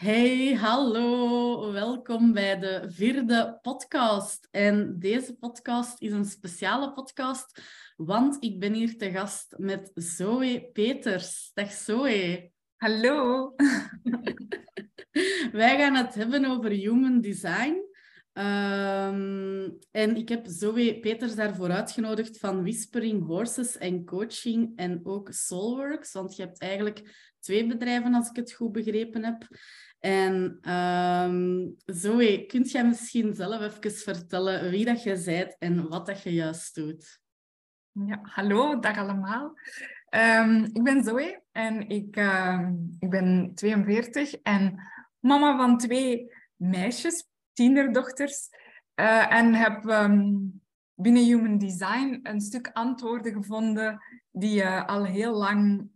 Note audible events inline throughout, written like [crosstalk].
Hey, hallo. Welkom bij de vierde podcast. En deze podcast is een speciale podcast, want ik ben hier te gast met Zoe Peters. Dag Zoe. Hallo. [laughs] Wij gaan het hebben over human design. Um, en ik heb Zoe Peters daarvoor uitgenodigd van Whispering Horses en Coaching en ook Soulworks, want je hebt eigenlijk twee bedrijven, als ik het goed begrepen heb. En um, Zoe, kunt jij misschien zelf even vertellen wie dat je bent en wat dat je juist doet? Ja, hallo, dag allemaal. Um, ik ben Zoe en ik, uh, ik ben 42 en mama van twee meisjes, tienerdochters. Uh, en heb binnen Human Design een stuk antwoorden gevonden die uh, al heel lang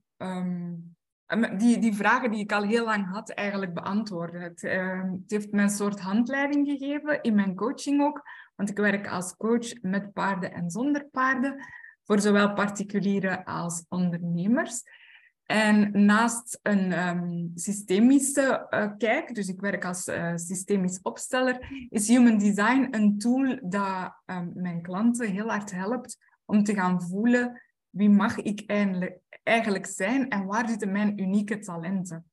die, die vragen die ik al heel lang had, eigenlijk beantwoorden. Het, uh, het, heeft me een soort handleiding gegeven in mijn coaching ook. Want ik werk als coach met paarden en zonder paarden. Voor zowel particulieren als ondernemers. En naast een um, systemische uh, kijk, dus ik werk als uh, systemisch opsteller, is Human Design een tool dat um, mijn klanten heel hard helpt om te gaan voelen wie mag ik eigenlijk, eigenlijk zijn en waar zitten mijn unieke talenten?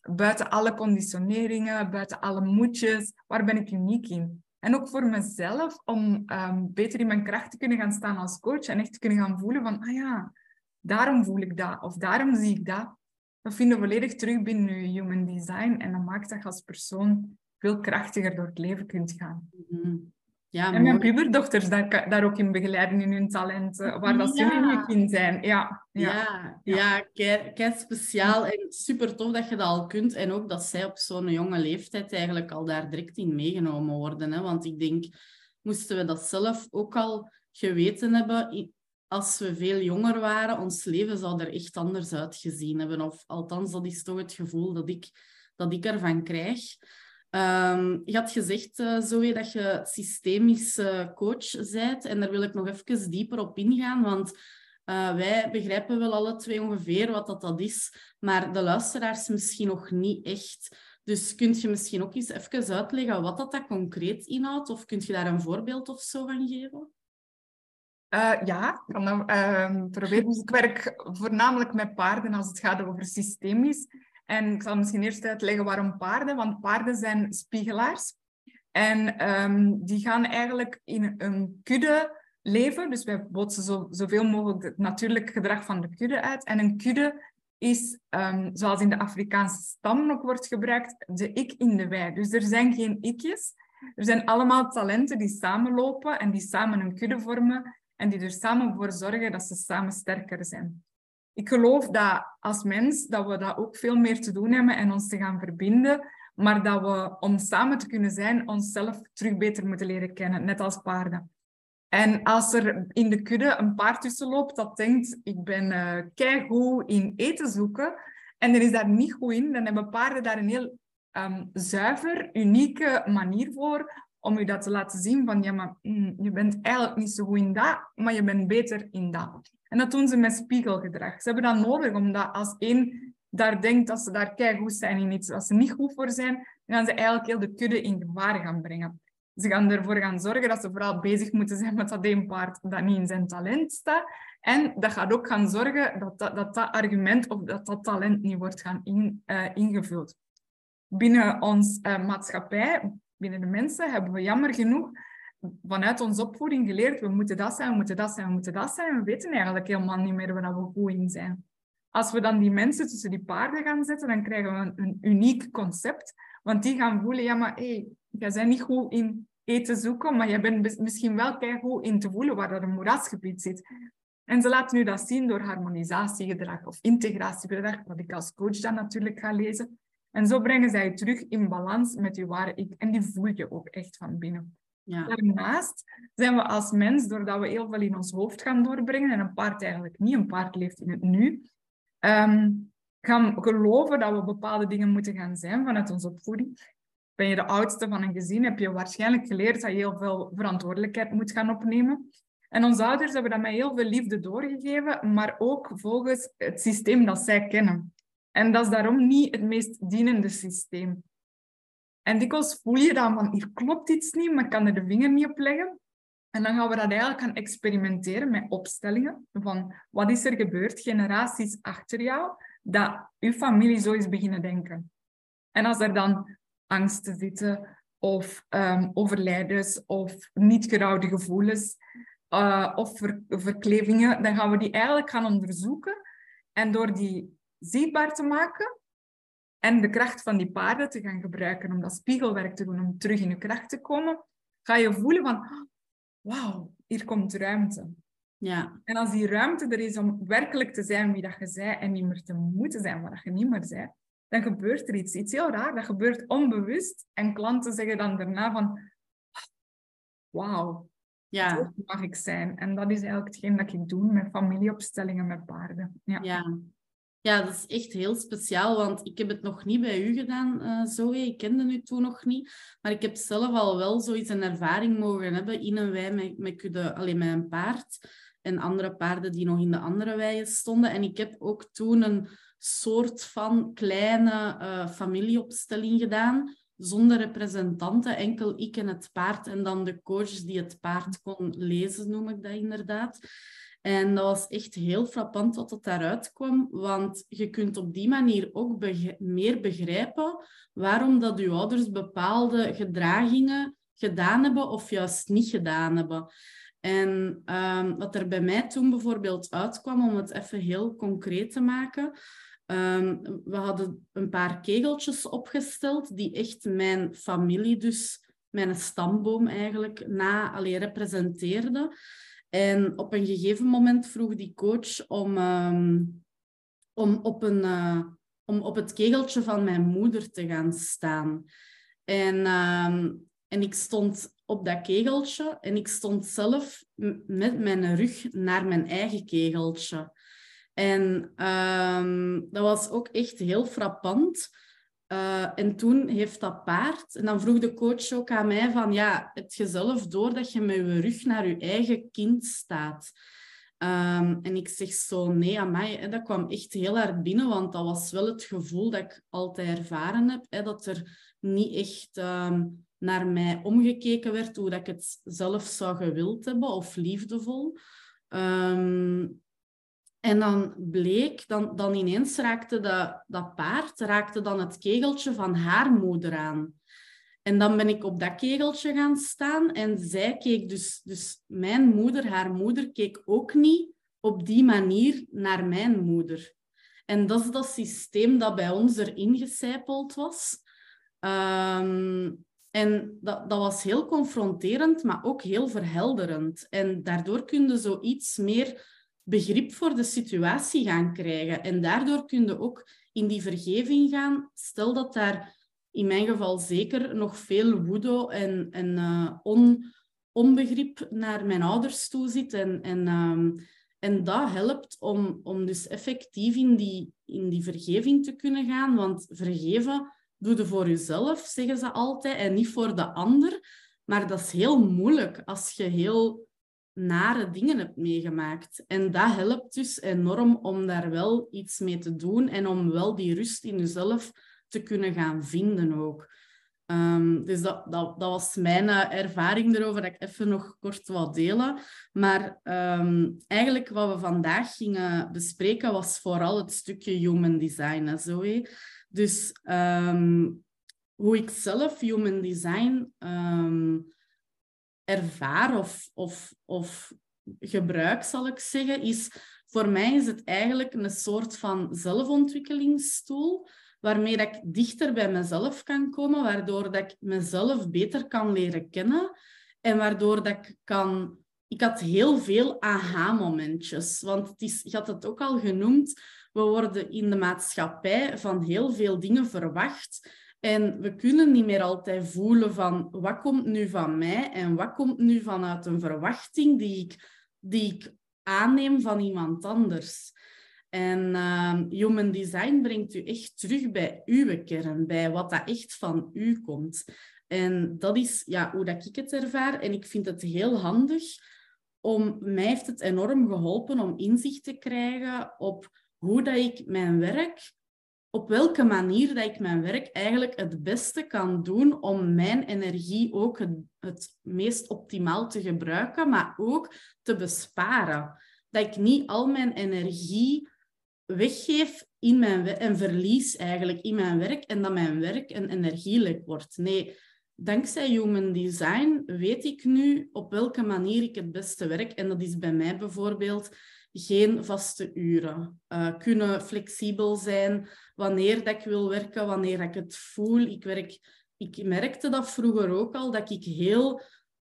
Buiten alle conditioneringen, buiten alle moedjes, waar ben ik uniek in? En ook voor mezelf, om um, beter in mijn kracht te kunnen gaan staan als coach en echt te kunnen gaan voelen van, ah ja, daarom voel ik dat of daarom zie ik dat. Dat vinden we volledig terug binnen je human design en dat maakt dat je als persoon veel krachtiger door het leven kunt gaan. -hmm. Ja, en mijn puberdochters daar, daar ook in begeleiden in hun talenten, waar dat ze uniek in zijn. Ja, ja, ja, ja kei, speciaal en super tof dat je dat al kunt. En ook dat zij op zo'n jonge leeftijd eigenlijk al daar direct in meegenomen worden. Hè? Want ik denk, moesten we dat zelf ook al geweten hebben, als we veel jonger waren, ons leven zou er echt anders uitgezien hebben. Of althans, dat is toch het gevoel dat ik, dat ik ervan krijg. Um, je had gezegd, uh, Zoe, dat je systemisch coach bent. En daar wil ik nog even dieper op ingaan, want uh, wij begrijpen wel alle twee ongeveer wat dat, dat is, maar de luisteraars misschien nog niet echt. Dus kunt je misschien ook eens even uitleggen wat dat, dat concreet inhoudt? Of kunt je daar een voorbeeld of zo van geven? Uh, ja, kan dat uh, proberen. Dus ik werk voornamelijk met paarden als het gaat over systemisch. En ik zal misschien eerst uitleggen waarom paarden. Want paarden zijn spiegelaars. En um, die gaan eigenlijk in een kudde leven. Dus wij botsen zo, zoveel mogelijk het natuurlijke gedrag van de kudde uit. En een kudde is, um, zoals in de Afrikaanse stam ook wordt gebruikt, de ik in de wij. Dus er zijn geen ikjes. Er zijn allemaal talenten die samenlopen en die samen een kudde vormen en die er samen voor zorgen dat ze samen sterker zijn ik geloof dat als mens dat we dat ook veel meer te doen hebben en ons te gaan verbinden, maar dat we om samen te kunnen zijn onszelf terug beter moeten leren kennen, net als paarden. En als er in de kudde een paard tussen loopt dat denkt, ik ben uh, in eten zoeken, en er is daar niet goed in, dan hebben paarden daar een heel um, zuiver, unieke manier voor om je dat te laten zien van, ja, maar mm, je bent eigenlijk niet zo goed in dat, maar je bent beter in dat. En dat doen ze met spiegelgedrag. Ze hebben dat nodig, omdat als één daar denkt dat ze daar goed zijn in iets wat ze niet goed voor zijn, dan gaan ze eigenlijk heel de kudde in gevaar gaan brengen. Ze gaan ervoor gaan zorgen dat ze vooral bezig moeten zijn met dat één paard dat niet in zijn talent staat. En dat gaat ook gaan zorgen dat dat, dat, dat argument of dat dat talent niet wordt gaan uh, ingevuld. Binnen onze uh, maatschappij, binnen de mensen, hebben we jammer genoeg vanuit onze opvoeding geleerd, we moeten dat zijn, we moeten dat zijn, we moeten dat zijn. We weten eigenlijk helemaal niet meer waar we goed in zijn. Als we dan die mensen tussen die paarden gaan zetten, dan krijgen we een, uniek concept. Want die gaan voelen, ja, maar hey, jij bent niet goed in eten zoeken, maar jij bent misschien wel goed in te voelen waar dat een moerasgebied zit. En ze laten nu dat zien door harmonisatiegedrag of integratiegedrag, wat ik als coach dan natuurlijk ga lezen. En zo brengen zij je terug in balans met je ware ik. En die voel je ook echt van binnen. Ja. Daarnaast zijn we als mens, doordat we heel veel in ons hoofd gaan doorbrengen, en een paard eigenlijk niet, een paard leeft in het nu, um, gaan geloven dat we bepaalde dingen moeten gaan zijn vanuit onze opvoeding. Ben je de oudste van een gezin, heb je waarschijnlijk geleerd dat je heel veel verantwoordelijkheid moet gaan opnemen. En onze ouders hebben dat met heel veel liefde doorgegeven, maar ook volgens het systeem dat zij kennen. En dat is daarom niet het meest dienende systeem. En dikwijls voel je dan van, hier klopt iets niet, maar ik kan er de vinger niet op leggen. En dan gaan we dat eigenlijk gaan experimenteren met opstellingen. Van, wat is er gebeurd, generaties achter jou, dat uw familie zo is beginnen denken. En als er dan angsten zitten, of um, overlijdens, of niet gerouwde gevoelens, uh, of ver verklevingen, dan gaan we die eigenlijk gaan onderzoeken. En door die zichtbaar te maken en de kracht van die paarden te gaan gebruiken om dat spiegelwerk te doen, om terug in je kracht te komen, ga je voelen van, wauw, hier komt ruimte. Ja. En als die ruimte er is om werkelijk te zijn wie dat je zei en niet meer te moeten zijn wat je niet meer zei, dan gebeurt er iets. Iets heel raar. Dat gebeurt onbewust. En klanten zeggen dan daarna van... Wauw, ja. mag ik zijn. En dat is eigenlijk hetgeen dat ik doe met familieopstellingen met paarden. Ja. ja. Ja, dat is echt heel speciaal, want ik heb het nog niet bij u gedaan, uh, Zoe. Ik kende u toen nog niet. Maar ik heb zelf al wel zoiets een ervaring mogen hebben in een wei met, met, kudde, alleen met een paard en andere paarden die nog in de andere weien stonden. En ik heb ook toen een soort van kleine uh, familieopstelling gedaan, zonder representanten, enkel ik en het paard en dan de coach die het paard kon lezen, noem ik dat inderdaad. En dat was echt heel frappant wat het daaruit kwam, want je kunt op die manier ook meer begrijpen waarom dat je ouders bepaalde gedragingen gedaan hebben of juist niet gedaan hebben. En um, wat er bij mij toen bijvoorbeeld uitkwam, om het even heel concreet te maken, um, we hadden een paar kegeltjes opgesteld die echt mijn familie, dus mijn stamboom eigenlijk, na alleen representeerden. En op een gegeven moment vroeg die coach om, um, om, op, een, uh, om op het kegeltje van mijn moeder te gaan staan. En, um, en ik stond op dat kegeltje en ik stond zelf met mijn rug naar mijn eigen kegeltje. En um, dat was ook echt heel frappant. Uh, en toen heeft dat paard, en dan vroeg de coach ook aan mij van, ja, het jezelf door dat je met je rug naar je eigen kind staat. Um, en ik zeg zo, nee, aan mij, dat kwam echt heel hard binnen, want dat was wel het gevoel dat ik altijd ervaren heb, hè, dat er niet echt um, naar mij omgekeken werd hoe dat ik het zelf zou gewild hebben of liefdevol. Um, en dan bleek, dan, dan ineens raakte dat, dat paard raakte dan het kegeltje van haar moeder aan. En dan ben ik op dat kegeltje gaan staan en zij keek dus, dus mijn moeder, haar moeder, keek ook niet op die manier naar mijn moeder. En dat is dat systeem dat bij ons erin gecijpeld was. Um, en dat, dat was heel confronterend, maar ook heel verhelderend. En daardoor kun je zoiets meer begrip voor de situatie gaan krijgen. En daardoor kun je ook in die vergeving gaan. Stel dat daar in mijn geval zeker nog veel woede en, en uh, on, onbegrip naar mijn ouders toe zit. En, en, um, en dat helpt om, om dus effectief in die, in die vergeving te kunnen gaan. Want vergeven doe je voor jezelf, zeggen ze altijd, en niet voor de ander. Maar dat is heel moeilijk als je heel nare dingen hebt meegemaakt. En dat helpt dus enorm om daar wel iets mee te doen en om wel die rust in jezelf te kunnen gaan vinden ook. Um, dus dat, dat, was mijn uh, ervaring erover, dat ik even nog kort wat delen. Maar um, eigenlijk wat we vandaag gingen bespreken was vooral het stukje human design. Zoe. Dus um, hoe ik zelf human design ervaar of, of, of gebruik, zal ik zeggen, is voor mij is het eigenlijk een soort van zelfontwikkelingsstoel waarmee dat ik dichter bij mezelf kan komen, waardoor dat ik mezelf beter kan leren kennen en waardoor dat ik kan... Ik had heel veel aha-momentjes, want het is, je had het ook al genoemd, we worden in de maatschappij van heel veel dingen verwacht en we kunnen niet meer altijd voelen van wat komt nu van mij en wat komt nu vanuit een verwachting die ik, die ik aanneem van iemand anders. En uh, Human Design brengt u echt terug bij uw kern, bij wat dat echt van u komt. En dat is ja, hoe dat ik het ervaar. En ik vind het heel handig. Om, mij heeft het enorm geholpen om inzicht te krijgen op hoe dat ik mijn werk op welke manier dat ik mijn werk eigenlijk het beste kan doen om mijn energie ook het, het meest optimaal te gebruiken, maar ook te besparen. Dat ik niet al mijn energie weggeef in mijn en verlies eigenlijk in mijn werk en dat mijn werk een energielek wordt. Nee, dankzij Human Design weet ik nu op welke manier ik het beste werk. En dat is bij mij bijvoorbeeld geen vaste uren. Uh, kunnen flexibel zijn wanneer dat ik wil werken, wanneer ik het voel. Ik, werk, ik merkte dat vroeger ook al, dat ik heel...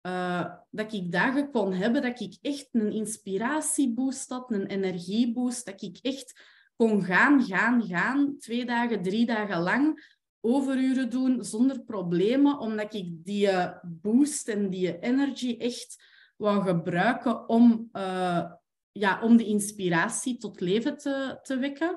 Uh, dat ik dagen kon hebben, dat ik echt een inspiratieboost had, een energieboost, dat ik echt kon gaan, gaan, gaan, twee dagen, drie dagen lang, overuren doen zonder problemen, omdat ik die boost en die energy echt wou gebruiken om, ja, om de inspiratie tot leven te, te wekken.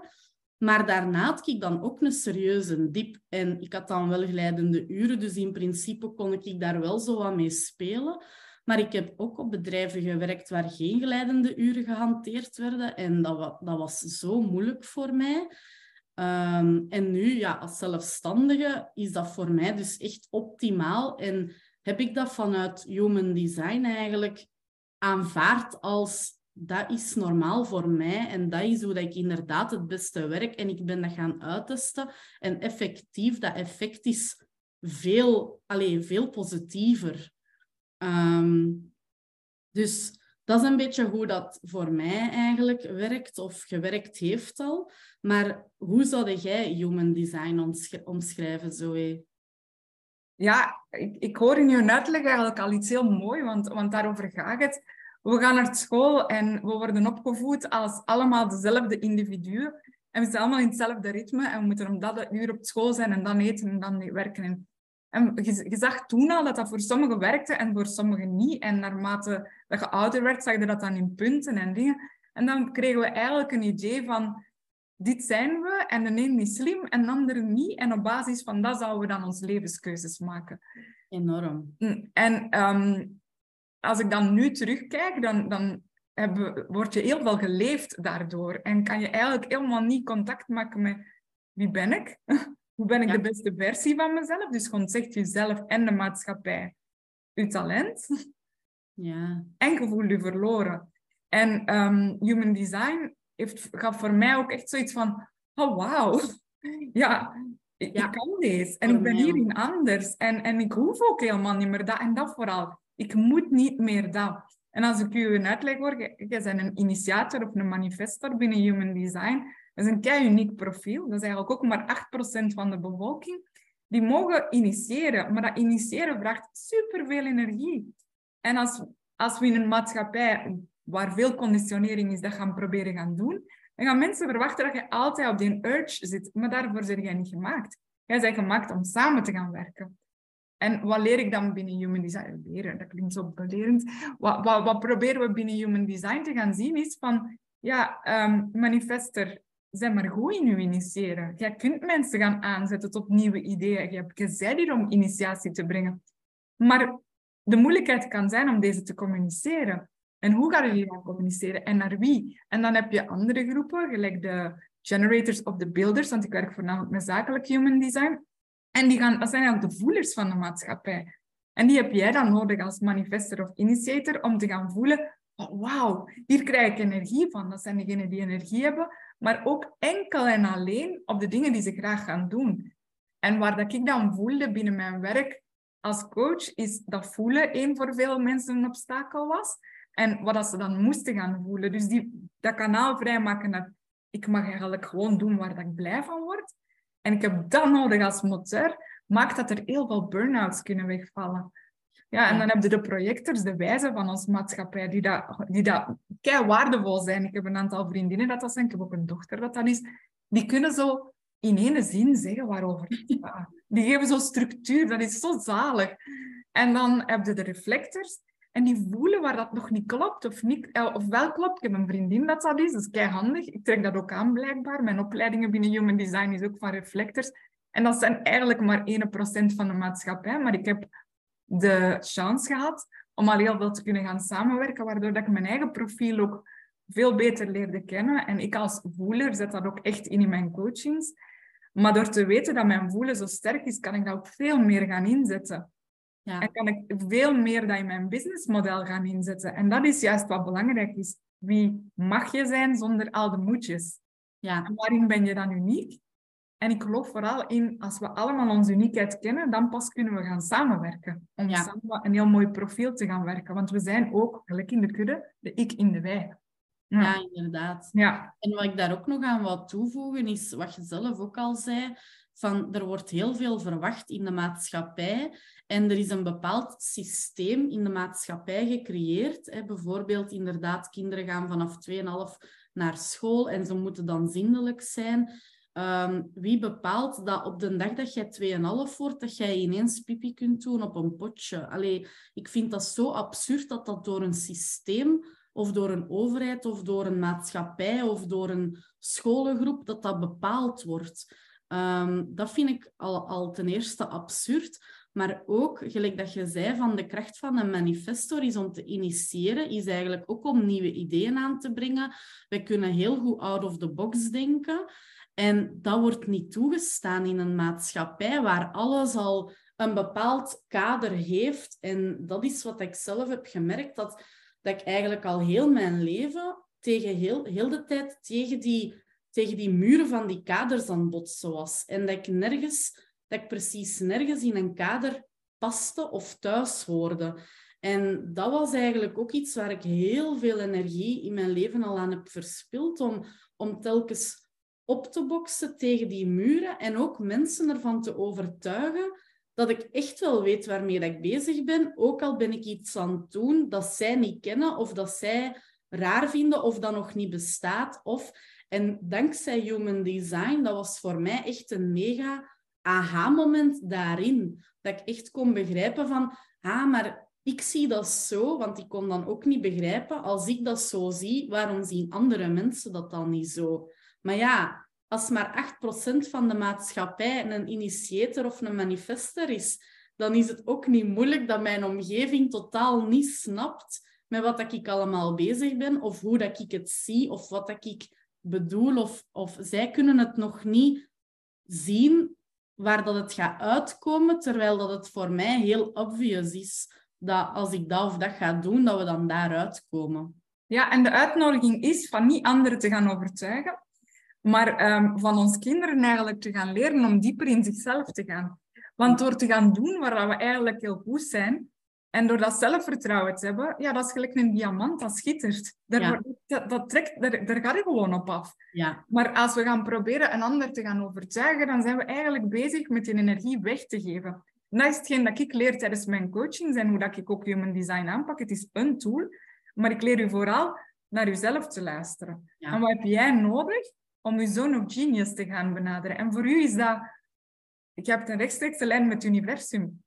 Maar daarna had ik dan ook een serieuze dip. En ik had dan wel glijdende uren, dus in principe kon ik daar wel zo wat mee spelen. Maar ik heb ook op bedrijven gewerkt waar geen glijdende uren gehanteerd werden. En dat, dat was zo moeilijk voor mij. Um, en nu, ja, als zelfstandige, is dat voor mij dus echt optimaal. En heb ik dat vanuit Human Design eigenlijk aanvaard als dat is normaal voor mij en dat is hoe dat ik inderdaad het beste werk. En ik ben dat gaan uittesten. En effectief, dat effect is veel, allez, veel positiever. Um, dus dat is een beetje hoe dat voor mij eigenlijk werkt of gewerkt heeft al. Maar hoe zou jij human design omschrijven, Zoe? Ja, ik, ik hoor in je uitleg eigenlijk al iets heel mooi, want, want daarover gaat het. We gaan naar school en we worden opgevoed als allemaal dezelfde individuen. En we zitten allemaal in hetzelfde ritme en we moeten om dat uur op school zijn en dan eten en dan werken. En je, zag toen al dat dat voor sommigen werkte en voor sommigen niet. En naarmate dat je ouder werd, zag je dat dan in punten en dingen. En dan kregen we eigenlijk een idee van, dit zijn we en de een is slim en de andere niet. En op basis van dat zouden we dan onze levenskeuzes maken. Enorm. Mm, en ehm, als ik dan nu terugkijk, dan, dan heb, word je heel veel geleefd daardoor. En kan je eigenlijk helemaal niet contact maken met wie ben ik? [laughs] Hoe ben ik de beste versie van mezelf? Dus gewoon zegt jezelf en de maatschappij je talent. Ja. En je voelt je verloren. En um, Human Design heeft, gaf voor mij ook echt zoiets van... Oh, wauw. [laughs] Ja, ik, ja. kan deze. En ik ben hierin anders. En, en ik hoef ook helemaal niet meer dat. En dat vooral. Ik moet niet meer dat. En als ik u een uitleg hoor, jij bent een initiator of een manifestor binnen Human Design. Dat is een kei uniek profiel. Dat is eigenlijk ook maar 8% van de bevolking. Die mogen initiëren, maar dat initiëren vraagt superveel energie. En als, als we in een maatschappij waar veel conditionering is, dat gaan proberen gaan doen, dan gaan mensen verwachten dat je altijd op die urge zit. Maar daarvoor ben jij niet gemaakt. Jij bent gemaakt om samen te gaan werken. En wat leer ik dan binnen Human Design? Leren, dat klinkt zo belerend. Wat, wat, proberen we binnen Human Design te gaan zien is van, ja, um, manifester, zijn maar goed in je initiëren. Jij kunt mensen gaan aanzetten tot nieuwe ideeën. Je hebt gezegd hier om initiatie te brengen. Maar de moeilijkheid kan zijn om deze te communiceren. En hoe ga je die dan communiceren en naar wie? En dan heb je andere groepen, gelijk de generators of de builders, want ik werk voornamelijk met zakelijk human design. En die gaan, dat zijn eigenlijk de voelers van de maatschappij. En die heb jij dan nodig als manifester of initiator om te gaan voelen, oh, wauw, hier krijg ik energie van. Dat zijn degenen die energie hebben, maar ook enkel en alleen op de dingen die ze graag gaan doen. En waar dat ik dan voelde binnen mijn werk als coach, is dat voelen een voor veel mensen een obstakel was. En wat dat ze dan moesten gaan voelen. Dus die, dat kanaal vrijmaken dat ik mag eigenlijk gewoon doen waar dat ik blij van word. En ik heb dat nodig als motor, maakt dat er heel veel burn-outs kunnen wegvallen. Ja, en dan heb je de projectors, de wijzen van onze maatschappij, die dat, die dat kei waardevol zijn. Ik heb een aantal vriendinnen dat dat zijn, ik heb ook een dochter dat dat is. Die kunnen zo in ene zin zeggen waarover het [laughs] gaat. Die geven zo structuur, dat is zo zalig. En dan heb je de reflectors, en die voelen waar dat nog niet klopt of, niet, eh, of wel klopt. Ik heb een vriendin dat dat is, dat is kei handig. Ik trek dat ook aan blijkbaar. Mijn opleidingen binnen Human Design is ook van reflectors. En dat zijn eigenlijk maar 1% van de maatschappij. Maar ik heb de chance gehad om al heel veel te kunnen gaan samenwerken, waardoor dat ik mijn eigen profiel ook veel beter leerde kennen. En ik als voeler zet dat ook echt in in mijn coachings. Maar door te weten dat mijn voelen zo sterk is, kan ik dat ook veel meer gaan inzetten. Ja. En kan ik veel meer dat in mijn businessmodel gaan inzetten. En dat is juist wat belangrijk is. Wie mag je zijn zonder al de moedjes? Ja. En waarin ben je dan uniek? En ik geloof vooral in, als we allemaal onze uniekheid kennen, dan pas kunnen we gaan samenwerken. Om Ja. samen een heel mooi profiel te gaan werken. Want we zijn ook, gelijk in de kudde, de ik in de wij. ja, inderdaad. Ja. En wat ik daar ook nog aan wil toevoegen, is wat je zelf ook al zei, van er wordt heel veel verwacht in de maatschappij en er is een bepaald systeem in de maatschappij gecreëerd. Hè. Bijvoorbeeld, inderdaad, kinderen gaan vanaf 2,5 naar school en ze moeten dan zindelijk zijn. Ehm, wie bepaalt dat op de dag dat jij 2,5 wordt, dat jij ineens pipi kunt doen op een potje? Allee, ik vind dat zo absurd dat dat door een systeem of door een overheid of door een maatschappij of door een scholengroep, dat dat bepaald wordt. Ehm, dat vind ik al, al ten eerste absurd. Maar ook, gelijk dat je zei, van de kracht van een manifestor is om te initiëren, is eigenlijk ook om nieuwe ideeën aan te brengen. Wij kunnen heel goed out of the box denken. En dat wordt niet toegestaan in een maatschappij waar alles al een bepaald kader heeft. En dat is wat ik zelf heb gemerkt, dat, dat ik eigenlijk al heel mijn leven tegen heel, heel de tijd tegen die, tegen die muren van die kaders aan botsen was. En dat ik nergens, dat ik precies nergens in een kader paste of thuis hoorde. En dat was eigenlijk ook iets waar ik heel veel energie in mijn leven al aan heb verspild, om, om telkens op te boksen tegen die muren en ook mensen ervan te overtuigen dat ik echt wel weet waarmee dat ik bezig ben, ook al ben ik iets aan het doen dat zij niet kennen of dat zij raar vinden of dat nog niet bestaat. Of, en dankzij Human Design, dat was voor mij echt een mega aha-moment daarin. Dat ik echt kon begrijpen van, ah, maar ik zie dat zo, want ik kon dan ook niet begrijpen, als ik dat zo zie, waarom zien andere mensen dat dan niet zo? Maar ja, als maar 8% van de maatschappij een initiator of een manifester is, dan is het ook niet moeilijk dat mijn omgeving totaal niet snapt met wat dat ik allemaal bezig ben, of hoe dat ik het zie, of wat dat ik bedoel. Of, of zij kunnen het nog niet zien waar dat het gaat uitkomen, terwijl dat het voor mij heel obvious is dat als ik dat of dat ga doen, dat we dan daaruit komen. Ja, en de uitnodiging is van niet anderen te gaan overtuigen, maar ehm, van ons kinderen eigenlijk te gaan leren om dieper in zichzelf te gaan. Want door te gaan doen waar we eigenlijk heel goed zijn, en door dat zelfvertrouwen te hebben, ja, dat is gelijk een diamant, dat schittert. Daar, Ja. dat, dat trekt, daar, daar gaat je gewoon op af. Ja, Maar als we gaan proberen een ander te gaan overtuigen, dan zijn we eigenlijk bezig met die energie weg te geven. En dat is hetgeen dat ik leer tijdens mijn coachings en hoe dat ik ook human design aanpak. Het is een tool, maar ik leer u vooral naar uzelf te luisteren. Ja. En wat heb jij nodig om je zone of genius te gaan benaderen? En voor u is dat... Je hebt een rechtstreekse lijn met het universum.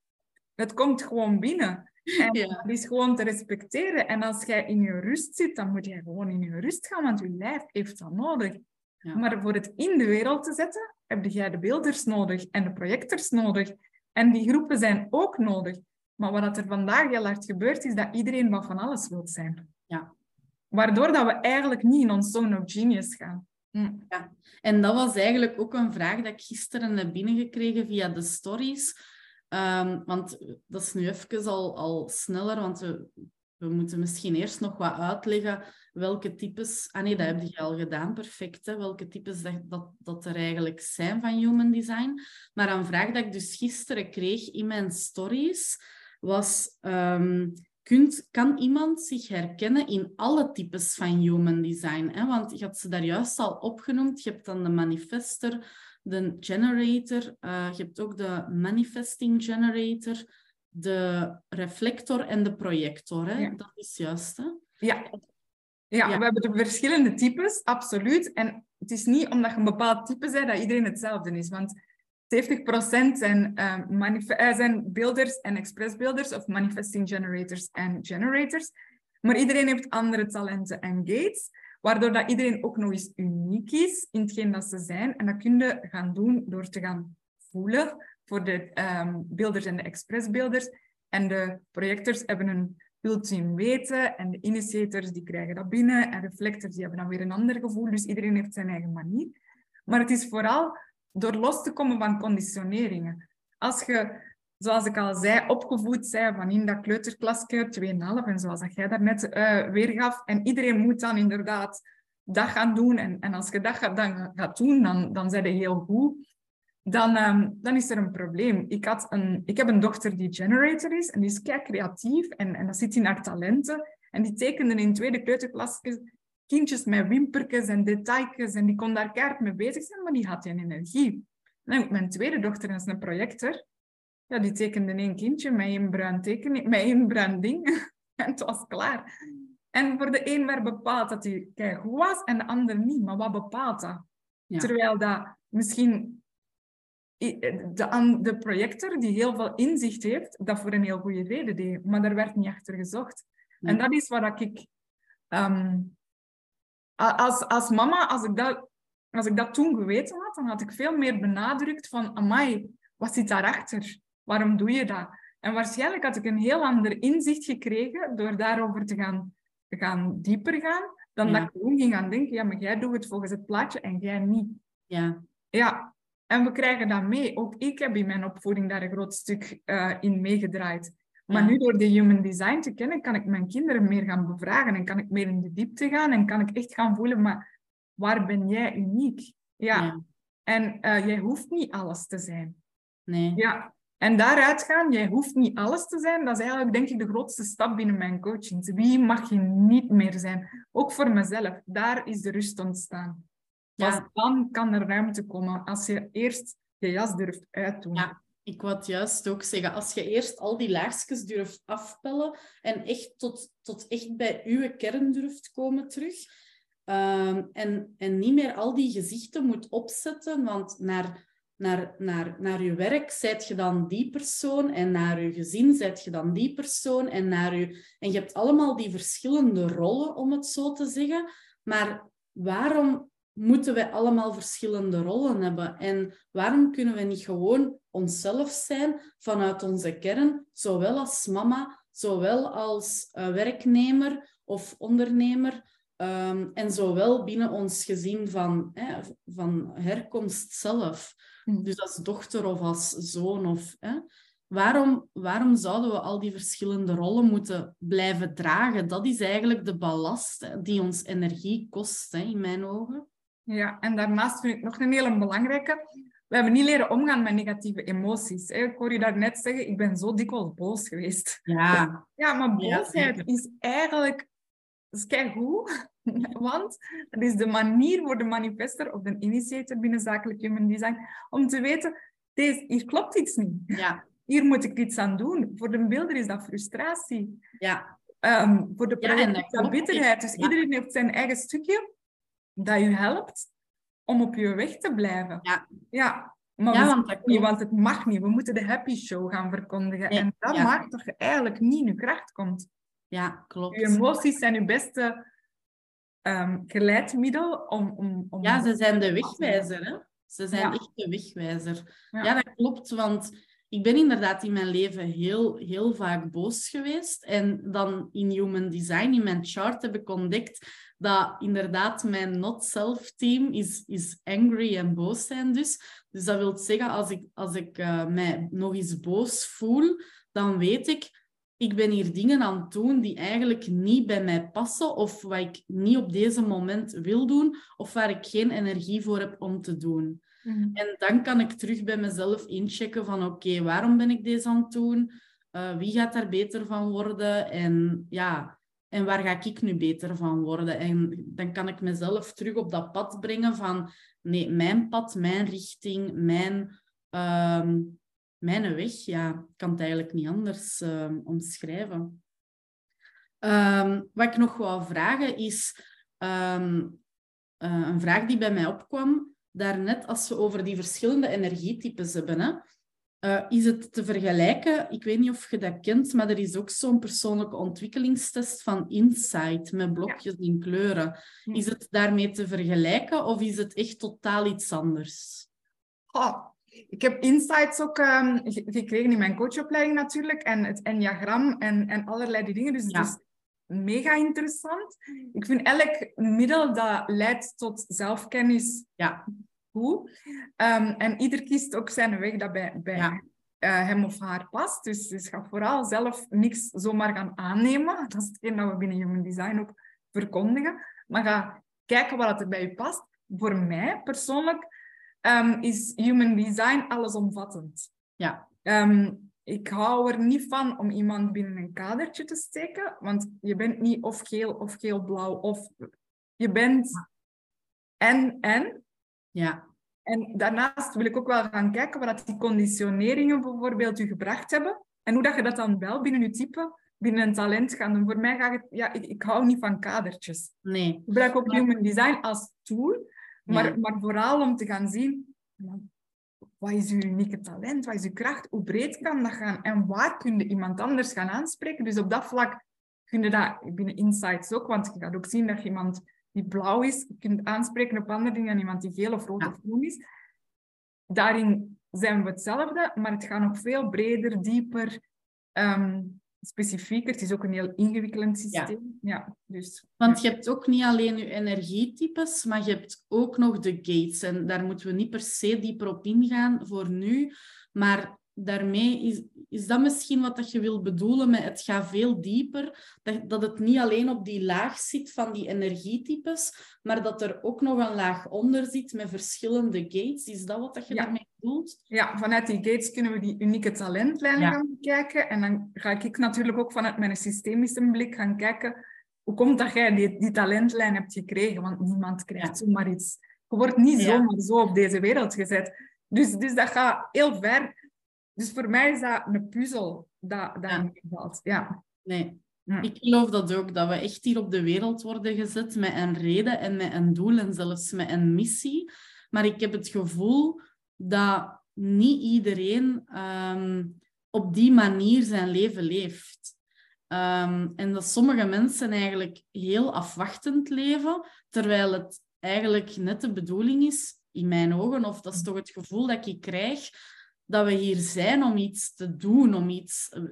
Het komt gewoon binnen. En Ja. is gewoon te respecteren. En als jij in je rust zit, dan moet je gewoon in je rust gaan, want je lijf heeft dat nodig. Ja. Maar voor het in de wereld te zetten, heb jij de beelders nodig en de projectors nodig. En die groepen zijn ook nodig. Maar wat er vandaag heel hard gebeurt, is dat iedereen wat van alles wil zijn. Ja. Waardoor dat we eigenlijk niet in ons zone of genius gaan. Hm. En dat was eigenlijk ook een vraag dat ik gisteren heb binnengekregen via de stories. Ehm, want dat is nu even al, al sneller, want we, we moeten misschien eerst nog wat uitleggen welke types... Ah nee, dat heb je al gedaan, perfect. Hè? Welke types dat, dat, dat er eigenlijk zijn van Human Design. Maar een vraag dat ik dus gisteren kreeg in mijn stories was... ehm, kunt, kan iemand zich herkennen in alle types van human design? Hè? Want je had ze daar juist al opgenoemd. Je hebt dan de manifester, de generator, eh, je hebt ook de manifesting generator, de reflector en de projector. Hè? Ja. Dat is juist. Hè? Ja. Ja, Ja. we hebben de verschillende types, absoluut. En het is niet omdat je een bepaald type bent dat iedereen hetzelfde is. Want 70% zijn, eh, manif- eh, zijn builders en expressbuilders of manifesting generators en generators. Maar iedereen heeft andere talenten en gates, waardoor dat iedereen ook nog eens uniek is in hetgeen dat ze zijn. En dat kun je gaan doen door te gaan voelen voor de ehm builders en de expressbuilders. En de projectors hebben een ultiem weten en de initiators die krijgen dat binnen en reflectors die hebben dan weer een ander gevoel. Dus iedereen heeft zijn eigen manier. Maar het is vooral door los te komen van conditioneringen. Als je, zoals ik al zei, opgevoed zei van in dat kleuterklasje 2,5 en zoals dat jij daarnet uh, weergaf. En iedereen moet dan inderdaad dat gaan doen. En, en als je dat gaat, dan gaat doen, dan, dan zijn je heel goed. Dan, um, dan is er een probleem. Ik, had een, ik heb een dochter die generator is en die is kei creatief en, en dat zit in haar talenten. En die tekende in tweede kleuterklasje kindjes met wimpertjes en detailjes en die kon daar keihard mee bezig zijn, maar die had geen energie. En mijn tweede dochter is een projector. Ja, die tekende één kindje met één bruin tekening, met één bruin ding. [laughs] en het was klaar. En voor de een werd bepaald dat hij goed was en de ander niet. Maar wat bepaalt dat? Terwijl dat misschien de, de projector die heel veel inzicht heeft, dat voor een heel goede reden deed. Maar daar werd niet achter gezocht. En dat is wat ik... Um, als, als mama, als ik, dat, als ik dat toen geweten had, dan had ik veel meer benadrukt van... Amai, wat zit daarachter? Waarom doe je dat? En waarschijnlijk had ik een heel ander inzicht gekregen door daarover te gaan gaan dieper gaan, dan dat ik gewoon ging gaan denken, ja, maar jij doet het volgens het plaatje en jij niet. Ja. Ja, en we krijgen dat mee. Ook ik heb in mijn opvoeding daar een groot stuk uh, in meegedraaid. Maar nu door de human design te kennen, kan ik mijn kinderen meer gaan bevragen en kan ik meer in de diepte gaan en kan ik echt gaan voelen, maar waar ben jij uniek? Ja. ja. En uh, jij hoeft niet alles te zijn. Nee. Ja. En daaruit gaan, jij hoeft niet alles te zijn, dat is eigenlijk denk ik de grootste stap binnen mijn coaching. Wie mag je niet meer zijn? Ook voor mezelf. Daar is de rust ontstaan. Ja. dan kan er ruimte komen, als je eerst je jas durft uitdoen. Ja, ik wou juist ook zeggen. Als je eerst al die laagjes durft afpellen en echt tot, tot echt bij uw kern durft komen terug. Um, en, en niet meer al die gezichten moet opzetten, want naar naar, naar, naar je werk zijt je dan die persoon en naar je gezin zijt je dan die persoon en naar je... En je hebt allemaal die verschillende rollen, om het zo te zeggen. Maar waarom moeten we allemaal verschillende rollen hebben? En waarom kunnen we niet gewoon onszelf zijn vanuit onze kern, zowel als mama, zowel als uh, werknemer of ondernemer, um, en zowel binnen ons gezin van, hè, van herkomst zelf? Hm. Dus als dochter of als zoon. Of, hè? Waarom, waarom zouden we al die verschillende rollen moeten blijven dragen? Dat is eigenlijk de ballast die ons energie kost, hè, in mijn ogen. Ja, en daarnaast vind ik nog een hele belangrijke. We hebben niet leren omgaan met negatieve emoties. Ik hoor je daarnet zeggen, ik ben zo dikwijls boos geweest. Ja, ja maar boosheid is eigenlijk is goed. [laughs] Want dat is de manier voor de manifester of de initiator binnen zakelijk human design om te weten, deze, hier klopt iets niet. Ja. Hier moet ik iets aan doen. Voor de beelder is dat frustratie. Ja. Um, voor de project is dat bitterheid. Dus iedereen heeft zijn eigen stukje dat je helpt om op je weg te blijven. Ja. Ja. Maar ja, want, dat niet, want het mag niet. We moeten de happy show gaan verkondigen. en dat maakt dat je eigenlijk niet in je kracht komt. Ja, klopt. Je emoties zijn je beste um, geleidmiddel om, om, om... Ja, ze zijn de wegwijzer. Hè? Ze zijn echt de wegwijzer. Ja. dat klopt, want ik ben inderdaad in mijn leven heel, heel vaak boos geweest. En dan in Human Design, in mijn chart, heb ik ontdekt dat inderdaad mijn not-self-team is, is angry en boos zijn dus. Dus dat wil zeggen, als ik, als ik uh, mij nog eens boos voel, dan weet ik, ik ben hier dingen aan het doen die eigenlijk niet bij mij passen of wat ik niet op deze moment wil doen of waar ik geen energie voor heb om te doen. Mhm. En dan kan ik terug bij mezelf inchecken van oké, waarom ben ik deze aan het doen? Uh, wie gaat daar beter van worden? En ja, en waar ga ik nu beter van worden? En dan kan ik mezelf terug op dat pad brengen van nee, mijn pad, mijn richting, mijn... Ehm, mijn weg, ja, ik kan het eigenlijk niet anders uh, omschrijven. Um, wat ik nog wou vragen is um, uh, een vraag die bij mij opkwam daarnet als we over die verschillende energietypes hebben. Hè? Uh, is het te vergelijken? Ik weet niet of je dat kent, maar er is ook zo'n persoonlijke ontwikkelingstest van Insight met blokjes in kleuren. Is het daarmee te vergelijken of is het echt totaal iets anders? Oh, ik heb insights ook um, gekregen in mijn coachopleiding natuurlijk. En het enneagram en, en allerlei die dingen. Dus het is mega interessant. Ik vind elk middel dat leidt tot zelfkennis ja. goed. Ehm, en ieder kiest ook zijn weg dat bij, bij Ja. eh, hem of haar past. Dus, dus ga vooral zelf niks zomaar gaan aannemen. [laughs] Dat is hetgeen dat we binnen Human Design ook verkondigen. Maar ga kijken wat er bij je past. Voor mij persoonlijk ehm, is Human Design allesomvattend. Ja, Ehm, ik hou er niet van om iemand binnen een kadertje te steken, want je bent niet of geel of geel-blauw of je bent en en. ja, En daarnaast wil ik ook wel gaan kijken wat die conditioneringen bijvoorbeeld u gebracht hebben en hoe dat je dat dan wel binnen je type, binnen een talent gaat doen. Voor mij gaat het, ja, ik, ik hou niet van kadertjes. nee. Ik gebruik ook human design als tool, maar, Ja. maar vooral om te gaan zien, wat is uw unieke talent, wat is uw kracht, hoe breed kan dat gaan en waar kun je iemand anders gaan aanspreken. Dus op dat vlak kun je dat binnen insights ook, want je gaat ook zien dat je iemand die blauw is, kunt aanspreken op andere dingen dan iemand die geel of rood Ja. of groen is. Daarin zijn we hetzelfde, maar het gaat nog veel breder, dieper, ehm, specifieker. Het is ook een heel ingewikkeld systeem. Ja. dus, Want je hebt ook niet alleen je energietypes, maar je hebt ook nog de gates. En daar moeten we niet per se dieper op ingaan voor nu. Maar daarmee is, is dat misschien wat dat je wil bedoelen met het gaat veel dieper. Dat, dat het niet alleen op die laag zit van die energietypes, maar dat er ook nog een laag onder zit met verschillende gates. Is dat wat dat je Ja. daarmee bedoelt? Ja, vanuit die gates kunnen we die unieke talentlijnen Ja. gaan bekijken. En dan ga ik natuurlijk ook vanuit mijn systemische blik gaan kijken hoe komt dat jij die, die talentlijn hebt gekregen? Want niemand krijgt Ja. zomaar iets. Je wordt niet zomaar zo op deze wereld gezet. Dus, dus dat gaat heel ver. Dus voor mij is dat een puzzel dat, dat Ja. Ja. Nee. Ja. Ik geloof dat ook, dat we echt hier op de wereld worden gezet met een reden en met een doel en zelfs met een missie. Maar ik heb het gevoel dat niet iedereen ehm, op die manier zijn leven leeft. Ehm, en dat sommige mensen eigenlijk heel afwachtend leven, terwijl het eigenlijk net de bedoeling is, in mijn ogen, of dat is toch het gevoel dat ik krijg, dat we hier zijn om iets te doen, om iets... eh,